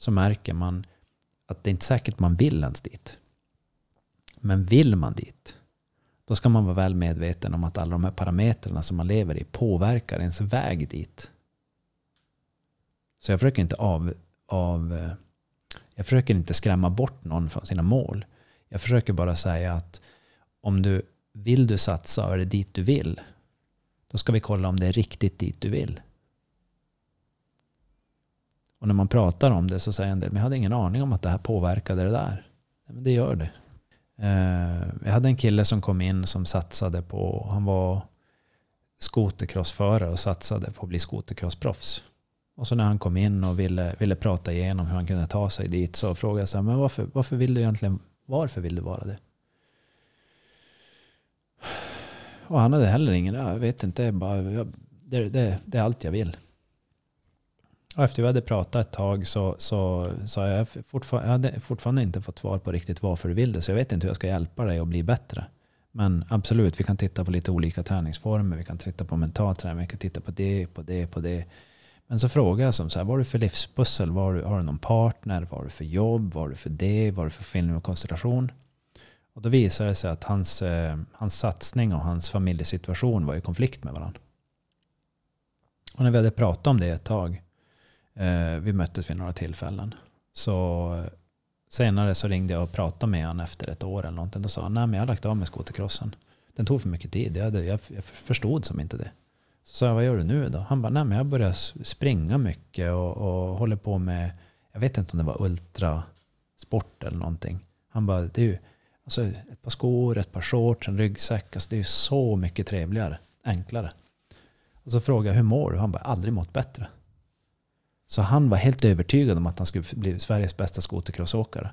så märker man att det är inte säkert man vill ens dit. Men vill man dit, då ska man vara väl medveten om att alla de här parametrarna som man lever i påverkar ens väg dit. Så jag försöker inte av, av jag försöker inte skrämma bort någon från sina mål. Jag försöker bara säga att om du vill du satsa och är det dit du vill, då ska vi kolla om det är riktigt dit du vill. Och när man pratar om det så säger en del, men jag hade ingen aning om att det här påverkade det där. Men det gör det. Eh, jag hade en kille som kom in som satsade på, han var skotercrossförare och satsade på att bli skotercrossproffs. Och så när han kom in och ville, ville prata igenom hur han kunde ta sig dit så frågade jag så här, men varför, varför vill du egentligen, varför vill du vara det? Och han hade heller ingen, jag vet inte, bara, jag, det, det, det är allt jag vill. Och efter vi hade pratat ett tag så så sa jag, jag, fortfar- jag hade fortfarande inte fått svar på riktigt varför du vill det. Så jag vet inte hur jag ska hjälpa dig att bli bättre. Men absolut, vi kan titta på lite olika träningsformer. Vi kan titta på mental träning, vi kan titta på det, på det, på det. Men så frågar jag som så här, vad har du för livspussel? Vad har, du, har du någon partner? Vad har du för jobb? Vad har du för det? Vad har du för film och konstellation? Och då visade det sig att hans, eh, hans satsning och hans familjesituation var i konflikt med varandra. Och när vi hade pratat om det ett tag, Eh, vi möttes vid några tillfällen, så eh, senare så ringde jag och pratade med honom efter ett år eller någonting. Då sa han, nej men jag har lagt av med skotercrossen. Den tog för mycket tid, jag, hade, jag, jag förstod som inte det. Så sa jag, vad gör du nu då? Han bara, nej men jag börjar springa mycket och, och håller på med, jag vet inte om det var ultrasport eller någonting. Han bara, det är ju alltså, ett par skor, ett par shorts, en ryggsäck. Alltså, det är ju så mycket trevligare, enklare. Och så frågade jag, hur mår du? Han bara, aldrig mått bättre. Så han var helt övertygad om att han skulle bli Sveriges bästa skotercrossåkare.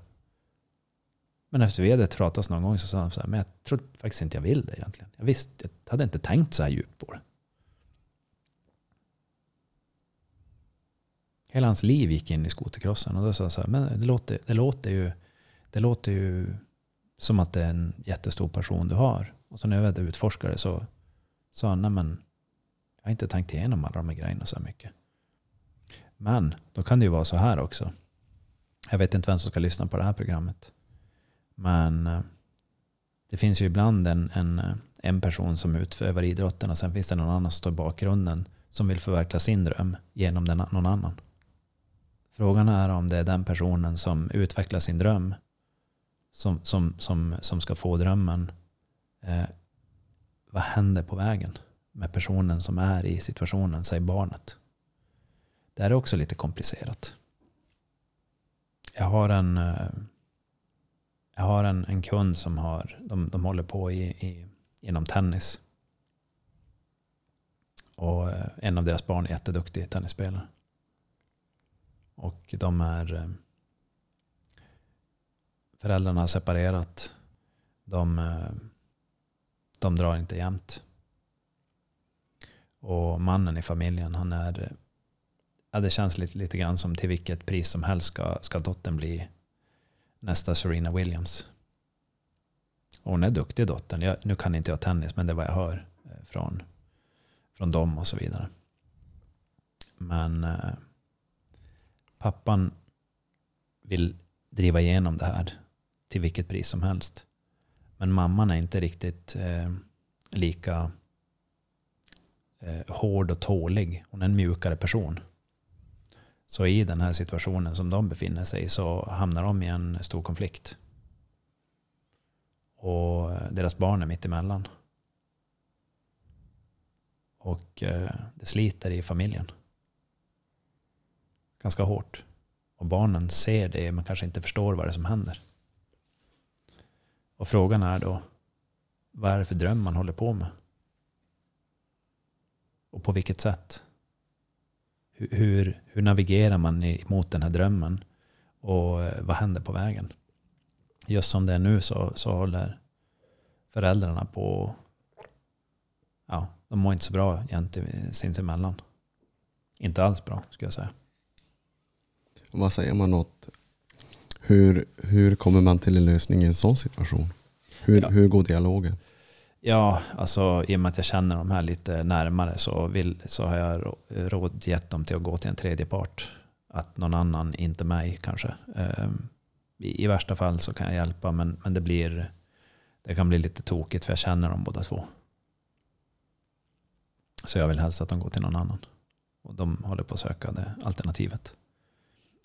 Men efter vi hade pratat någon gång så sa han så här, men jag tror faktiskt inte jag vill det egentligen. Jag visste, jag hade inte tänkt så här djupt på det. Hela hans liv gick in i skotercrossen och då sa jag så här, men det låter, det låter ju, det låter ju som att det är en jättestor passion du har. Och så när jag väl utforskade så sa han, nej men jag har inte tänkt igenom alla de här grejerna så här mycket. Men då kan det ju vara så här också. Jag vet inte vem som ska lyssna på det här programmet. Men eh, det finns ju ibland en, en, eh, en person som utövar idrotten och sen finns det någon annan som står i bakgrunden som vill förverkliga sin dröm genom den, någon annan. Frågan är om det är den personen som utvecklar sin dröm som, som, som, som ska få drömmen. Eh, vad händer på vägen med personen som är i situationen, säg barnet? Det är också lite komplicerat. Jag har en, eh, jag har en, en kund som har, de, de håller på i, i, inom tennis. Och eh, en av deras barn är jätteduktig tennisspelare. Och de är eh, föräldrarna har separerat. De, de drar inte jämt. Och mannen i familjen, han är ja, det känns lite, lite grann som till vilket pris som helst ska, ska dottern bli nästa Serena Williams. Och hon är duktig dottern. Jag, nu kan inte jag tennis men det är vad jag hör eh, från, från dem och så vidare. Men eh, pappan vill driva igenom det här till vilket pris som helst. Men mamman är inte riktigt eh, lika eh, hård och tålig. Hon är en mjukare person. Så i den här situationen som de befinner sig i så hamnar de i en stor konflikt. Och eh, deras barn är mitt emellan. Och eh, det sliter i familjen. Ganska hårt. Och barnen ser det men kanske inte förstår vad det är som händer. Och frågan är då, vad är det för dröm man håller på med? Och på vilket sätt? Hur, hur navigerar man mot den här drömmen? Och eh, vad händer på vägen? Just som det är nu så, så håller föräldrarna på ja, de mår inte så bra sinsemellan. Inte alls bra skulle jag säga. Vad säger man åt hur, hur kommer man till en lösning i en sån situation? Hur, ja. hur går dialogen? Ja, alltså i och med att jag känner de här lite närmare så, vill, så har jag råd gett dem till att gå till en tredje part. Att någon annan, inte mig kanske. Ehm, I, I, värsta fall så kan jag hjälpa men, men det, blir, det kan bli lite tokigt för jag känner dem båda två. Så jag vill helst att de går till någon annan. Och de håller på att söka det alternativet.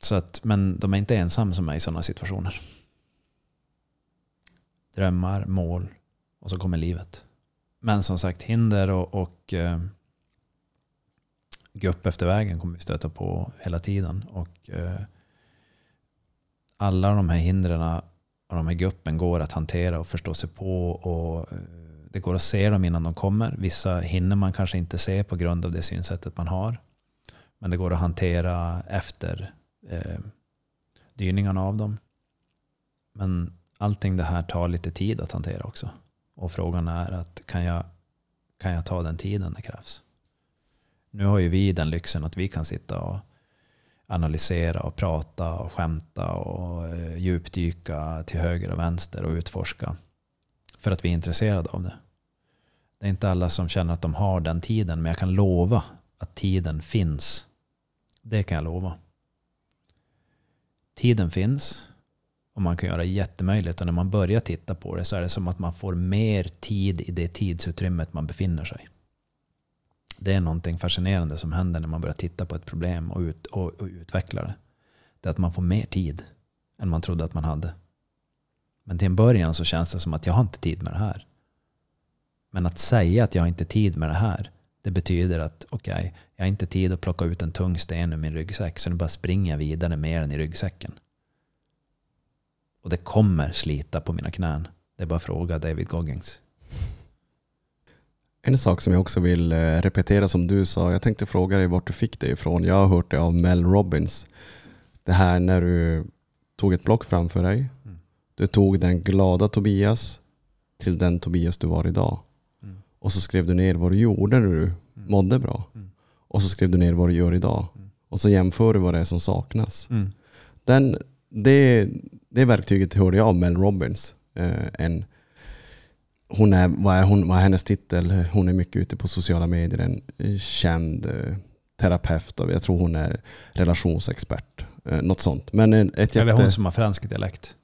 Så att, men de är inte ensamma som mig i sådana situationer. Drömmar, mål, och så kommer livet. Men som sagt, hinder och, och eh, gupp efter vägen kommer vi stöta på hela tiden. Och eh, alla de här hindren och de här guppen går att hantera och förstå sig på. Och, eh, det går att se dem innan de kommer. Vissa hinner man kanske inte se på grund av det synsättet man har. Men det går att hantera efter eh, dyningarna av dem. Men allting det här tar lite tid att hantera också. Och frågan är att kan jag, kan jag ta den tiden det krävs? Nu har ju vi den lyxen att vi kan sitta och analysera och prata och skämta och eh, djupdyka till höger och vänster och utforska. För att vi är intresserade av det. Det är inte alla som känner att de har den tiden men jag kan lova att tiden finns. Det kan jag lova. Tiden finns. Och man kan göra jättemöjligt. Och när man börjar titta på det så är det som att man får mer tid i det tidsutrymmet man befinner sig. Det är någonting fascinerande som händer när man börjar titta på ett problem och, ut, och, och utveckla det. Det är att man får mer tid än man trodde att man hade. Men till en början så känns det som att jag har inte tid med det här. Men att säga att jag inte har tid med det här, det betyder att okej, okay, jag har inte tid att plocka ut en tung sten ur min ryggsäck, så nu bara springer jag vidare med den i ryggsäcken. Och det kommer slita på mina knän. Det är bara att fråga David Goggins. En sak som jag också vill eh, repetera som du sa, jag tänkte fråga dig vart du fick det ifrån. Jag har hört det av Mel Robbins. Det här när du tog ett block framför dig. Mm. Du tog den glada Tobias till den Tobias du var idag. Mm. Och så skrev du ner vad du gjorde när du Mm. mådde bra. Mm. Och så skrev du ner vad du gör idag. Mm. Och så jämför du vad det är som saknas. Mm. Den, det, det verktyget hörde jag av Mel Robbins. Eh, en, hon är, vad, är hon, vad är hennes titel? Hon är mycket ute på sociala medier. En känd eh, terapeut. Jag tror hon är relationsexpert. Eh, något sånt. Men en- ett Eller jätte... hon som har fransk dialekt.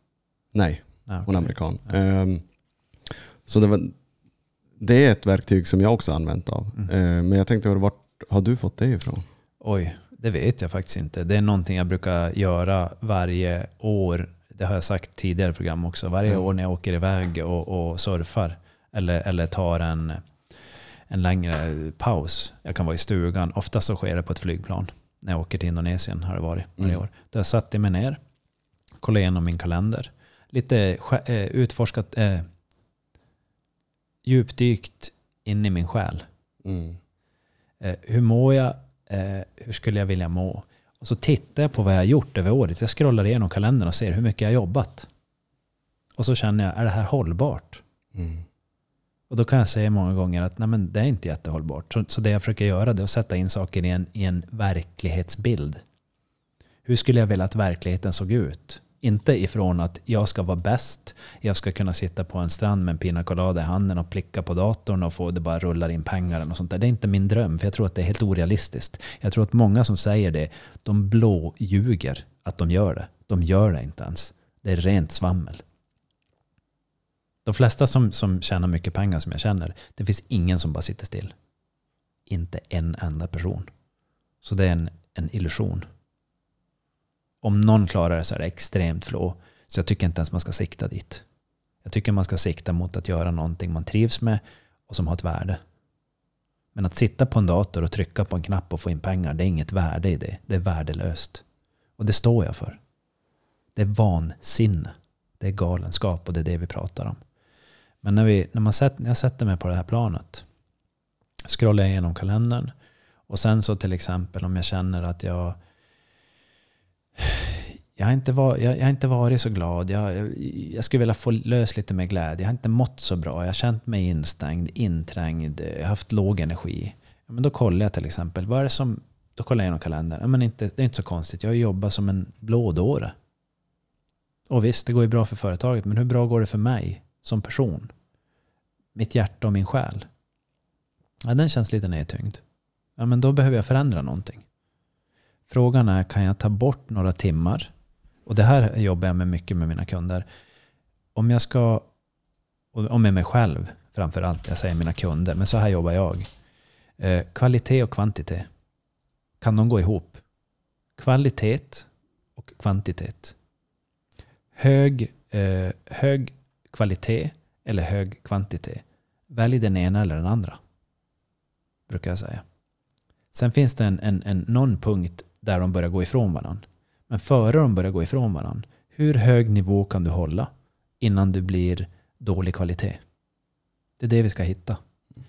Nej, Nej, hon är amerikan. Ja. Ehm, så det, var, det är ett verktyg som jag också använt av. Mm. Eh, men jag tänkte, vart har du fått det ifrån? Oj, det vet jag faktiskt inte. Det är någonting jag brukar göra varje år. Det har jag sagt tidigare program också. Varje Mm. år när jag åker iväg och, och surfar eller, eller tar en, en längre paus. Jag kan vara i stugan. Ofta så sker det på ett flygplan. När jag åker till Indonesien har det varit varje Mm. år. Då har jag satt mig ner, kollat igenom min kalender. Lite eh, utforskat, eh, djupdykt in i min själ. Mm. Eh, hur mår jag? Eh, hur skulle jag vilja må? Och så tittar jag på vad jag har gjort över året. Jag scrollar igenom kalendern och ser hur mycket jag har jobbat. Och så känner jag, är det här hållbart? Mm. Och då kan jag säga många gånger att nej men det är inte jättehållbart. Så, så det jag försöker göra är att sätta in saker i en, i en verklighetsbild. Hur skulle jag vilja att verkligheten såg ut? Inte ifrån att jag ska vara bäst, jag ska kunna sitta på en strand med en pina colada i handen och plicka på datorn och få det bara rullar in pengar Och sånt där. Det är inte min dröm, för jag tror att det är helt orealistiskt. Jag tror att många som säger det, de blå ljuger att de gör det. De gör det inte ens. Det är rent svammel. De flesta som, som tjänar mycket pengar som jag känner, det finns ingen som bara sitter still. Inte en enda person. Så det är en, en illusion. Om någon klarar det så är det extremt flå. Så jag tycker inte ens man ska sikta dit. Jag tycker man ska sikta mot att göra någonting man trivs med och som har ett värde. Men att sitta på en dator och trycka på en knapp och få in pengar, det är inget värde i det. Det är värdelöst. Och det står jag för. Det är vansinne. Det är galenskap och det är det vi pratar om. Men när, vi, när, man sätter, när jag sätter mig på det här planet, scrollar jag igenom kalendern och sen så till exempel om jag känner att jag jag har, inte var, jag, jag har inte varit så glad. Jag, jag, jag skulle vilja få lös lite mer glädje. Jag har inte mått så bra. Jag har känt mig instängd, inträngd. Jag har haft låg energi. Ja, men då kollar jag till exempel. Vad är det som, då kollar jag igenom kalendern. Ja, men inte, det är inte så konstigt. Jag har jobbat som en blådåre. Och visst, det går ju bra för företaget. Men hur bra går det för mig som person? Mitt hjärta och min själ. Ja, den känns lite nedtyngd. Ja, men då behöver jag förändra någonting. Frågan är, kan jag ta bort några timmar? Och det här jobbar jag med mycket med mina kunder. Om jag ska, och med mig själv framför allt, jag säger mina kunder, men så här jobbar jag. Eh, kvalitet och kvantitet. Kan de gå ihop? Kvalitet och kvantitet. Hög, eh, hög kvalitet eller hög kvantitet. Välj den ena eller den andra. Brukar jag säga. Sen finns det en, en, en, någon punkt där de börjar gå ifrån varandra. Men före de börjar gå ifrån varandra, hur hög nivå kan du hålla innan du blir dålig kvalitet? Det är det vi ska hitta.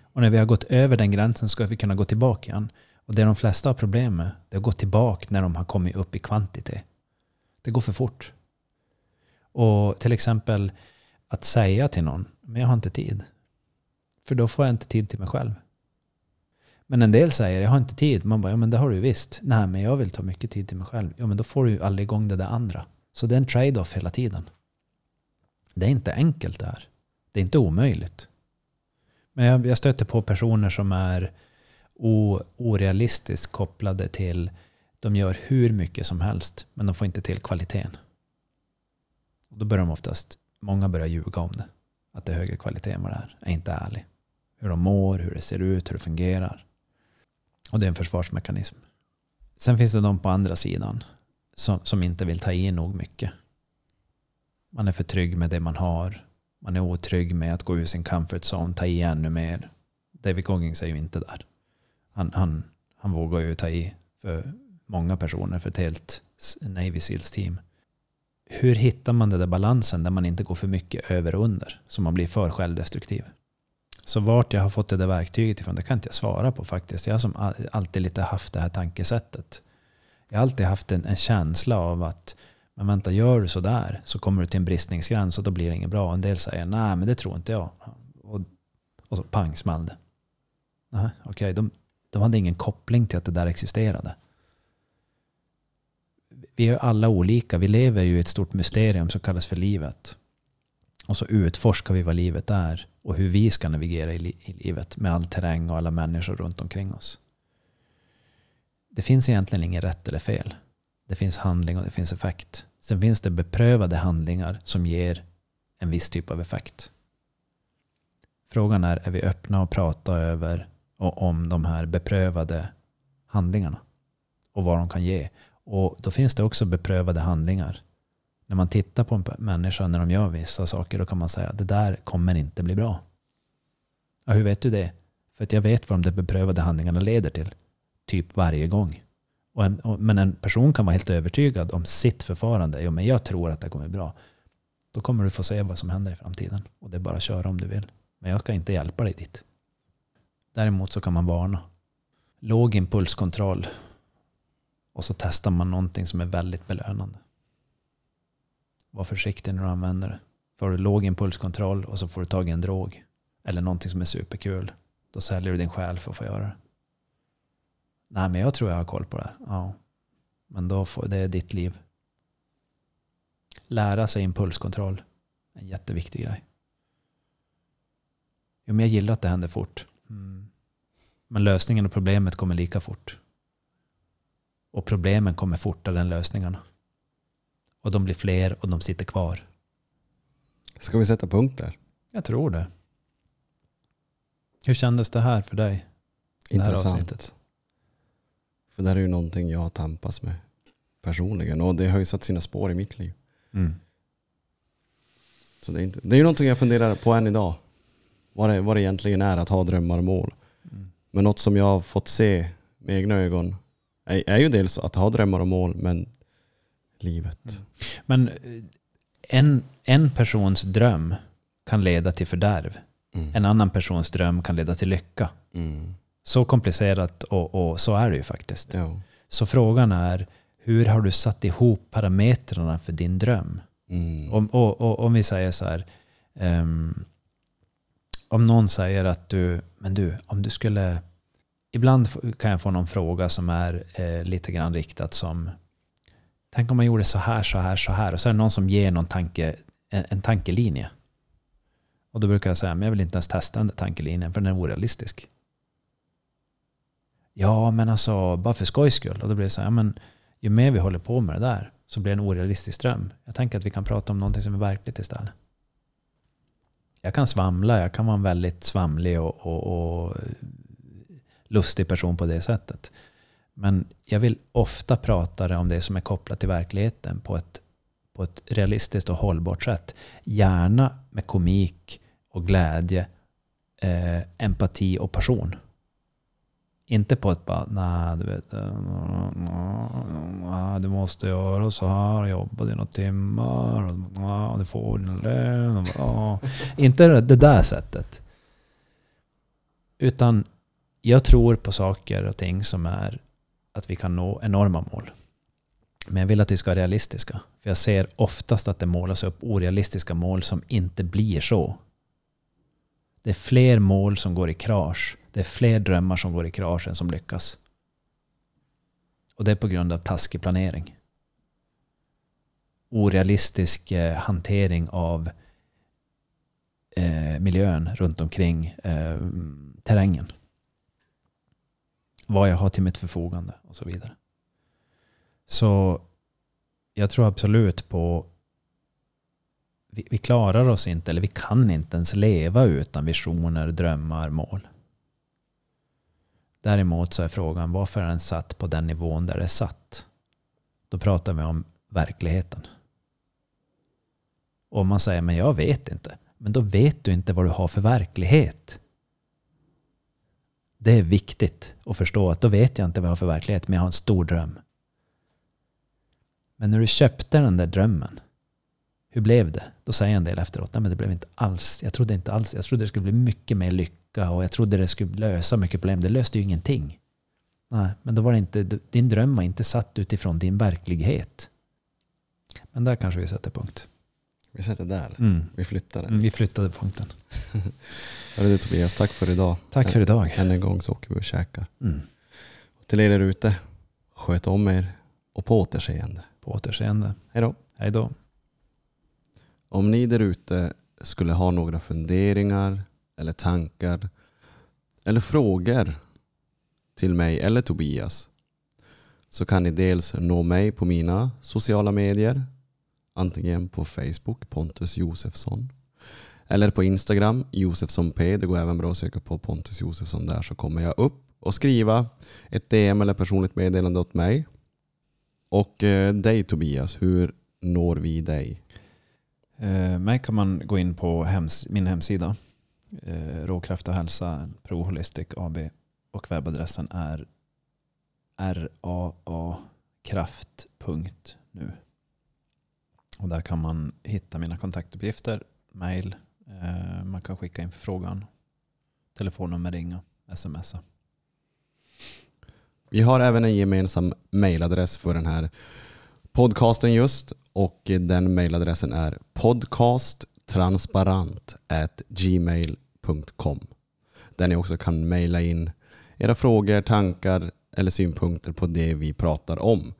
Och när vi har gått över den gränsen ska vi kunna gå tillbaka igen. Och det de flesta har problem med, det är att gå tillbaka när de har kommit upp i kvantitet. Det går för fort. Och till exempel att säga till någon, men jag har inte tid. För då får jag inte tid till mig själv. Men en del säger, jag har inte tid. Man bara, ja men det har du ju visst. Nej, men jag vill ta mycket tid till mig själv. Ja, men då får du ju aldrig igång det där andra. Så det är en trade-off hela tiden. Det är inte enkelt det här. Det är inte omöjligt. Men jag, jag stöter på personer som är o, orealistiskt kopplade till, de gör hur mycket som helst, men de får inte till kvaliteten. Och då börjar de oftast, många börjar ljuga om det. Att det är högre kvalitet än vad det är. Är inte ärlig. Hur de mår, hur det ser ut, hur det fungerar. Och det är en försvarsmekanism. Sen finns det de på andra sidan som, som inte vill ta i nog mycket. Man är för trygg med det man har. Man är otrygg med att gå ur sin comfort zone, ta i ännu mer. David Goggins är ju inte där. Han, han, han vågar ju ta i för många personer, för ett helt Navy Seals team. Hur hittar man den där balansen där man inte går för mycket över och under? Så man blir för självdestruktiv. Så vart jag har fått det där verktyget ifrån, det kan inte jag svara på faktiskt. Jag har som alltid lite haft det här tankesättet. Jag har alltid haft en, en känsla av att men vänta, gör du sådär så kommer du till en bristningsgräns och då blir det inget bra. En del säger nej, men det tror inte jag. Och, och så pang small det. Nej, Okej, de, de hade ingen koppling till att det där existerade. Vi är alla olika. Vi lever ju i ett stort mysterium som kallas för livet. Och så utforskar vi vad livet är och hur vi ska navigera i, li- i livet med all terräng och alla människor runt omkring oss. Det finns egentligen inget rätt eller fel. Det finns handling och det finns effekt. Sen finns det beprövade handlingar som ger en viss typ av effekt. Frågan är, är vi öppna och prata över och om de här beprövade handlingarna och vad de kan ge. Och då finns det också beprövade handlingar. När man tittar på en människa när de gör vissa saker då kan man säga det där kommer inte bli bra. Ja, hur vet du det? För att jag vet vad de där beprövade handlingarna leder till. Typ varje gång. Och en, och, men en person kan vara helt övertygad om sitt förfarande. Jo, men jag tror att det kommer bli bra. Då kommer du få se vad som händer i framtiden. Och det är bara att köra om du vill. Men jag ska inte hjälpa dig dit. Däremot så kan man varna. Låg impulskontroll. Och så testar man någonting som är väldigt belönande. Var försiktig när du använder det. Får du låg impulskontroll och så får du tag i en drog. Eller någonting som är superkul. Då säljer du din själ för att få göra det. Nej men jag tror jag har koll på det här. Ja. Men då får, det är ditt liv. Lära sig impulskontroll. En jätteviktig grej. Jo, men jag gillar att det händer fort. Mm. Men lösningen och problemet kommer lika fort. Och problemen kommer fortare än lösningarna. Och de blir fler och de sitter kvar. Ska vi sätta punkt där? Jag tror det. Hur kändes det här för dig? Det Intressant. avsnittet. För det här är ju någonting jag tampas med personligen. Och det har ju satt sina spår i mitt liv. Mm. Så det är, inte, det är ju någonting jag funderar på än idag. Vad det, vad det egentligen är att ha drömmar och mål. Mm. Men något som jag har fått se med egna ögon är, är ju dels att ha drömmar och mål, men livet. Mm. Men eh, en, en persons dröm kan leda till fördärv. Mm. En annan persons dröm kan leda till lycka. Mm. Så komplicerat och, och så är det ju faktiskt. Ja. Så frågan är, hur har du satt ihop parametrarna för din dröm? Mm. Om, och, och, om vi säger så här, ehm, om någon säger att du, men du, om du skulle, ibland kan jag få någon fråga som är eh, lite grann riktat som, tänk om man gjorde så här, så här, så här, och så är det någon som ger någon tanke, en, en tankelinje. Och då brukar jag säga, men jag vill inte ens testa den där tankelinjen, för den är orealistisk. Ja, men alltså, bara för skojs skull. Och då blir det så här, ja, men ju mer vi håller på med det där så blir det en orealistisk dröm. Jag tänker att vi kan prata om någonting som är verkligt istället. Jag kan svamla, jag kan vara en väldigt svamlig och, och, och lustig person på det sättet. Men jag vill ofta prata om det som är kopplat till verkligheten på ett, på ett realistiskt och hållbart sätt. Gärna med komik och glädje, eh, empati och passion. Inte på ett bara, nej du vet, eh, nej, du måste göra så här, jobba dina timmar, och, nej, du får din lön. ja. Inte det där sättet. Utan jag tror på saker och ting som är att vi kan nå enorma mål. Men jag vill att vi ska vara realistiska. För jag ser oftast att det målas upp orealistiska mål som inte blir så. Det är fler mål som går i krasch. Det är fler drömmar som går i krasch än som lyckas. Och det är på grund av taskig planering. Orealistisk eh, hantering av eh, miljön runt omkring eh, terrängen. Vad jag har till mitt förfogande och så vidare. Så jag tror absolut på vi, vi klarar oss inte, eller vi kan inte ens leva utan visioner, drömmar, mål. Däremot så är frågan varför är den satt på den nivån där det är satt? Då pratar vi om verkligheten. Och om man säger men jag vet inte. Men då vet du inte vad du har för verklighet. Det är viktigt att förstå att då vet jag inte vad jag har för verklighet men jag har en stor dröm. Men när du köpte den där drömmen, hur blev det? Då säger en del efteråt, nej men det blev inte alls, jag trodde inte alls, jag trodde det skulle bli mycket mer lycka och jag trodde det skulle lösa mycket problem. Det löste ju ingenting. Nej, men då var det inte, din dröm var inte satt utifrån din verklighet. Men där kanske vi sätter punkt. Vi sätter där. Mm. Vi flyttar den. Mm, vi flyttade punkten. Hörru du Tobias, tack för idag. Tack för idag. Än en gång så åker vi och käkar. Mm. Och till er där ute, sköt om er och på återseende. På återseende. Hej då. Hej då. Om ni där ute skulle ha några funderingar eller tankar eller frågor till mig eller Tobias så kan ni dels nå mig på mina sociala medier antingen på Facebook, Pontus Josefsson eller på Instagram, Josefsson P. Det går även bra att söka på Pontus Josefsson där så kommer jag upp och skriva ett DM eller personligt meddelande åt mig. Och eh, dig Tobias, hur når vi dig? Eh, mig kan man gå in på hems min hemsida. Eh, Råkraft och hälsa, proholistic AB. Och webbadressen är raakraft.nu. Och där kan man hitta mina kontaktuppgifter, mail, eh, man kan skicka in förfrågan, telefonnummer, ringa, smsa. Vi har även en gemensam mailadress för den här podcasten just och den mailadressen är podcasttransparent@gmail.com där ni också kan mejla in era frågor, tankar eller synpunkter på det vi pratar om.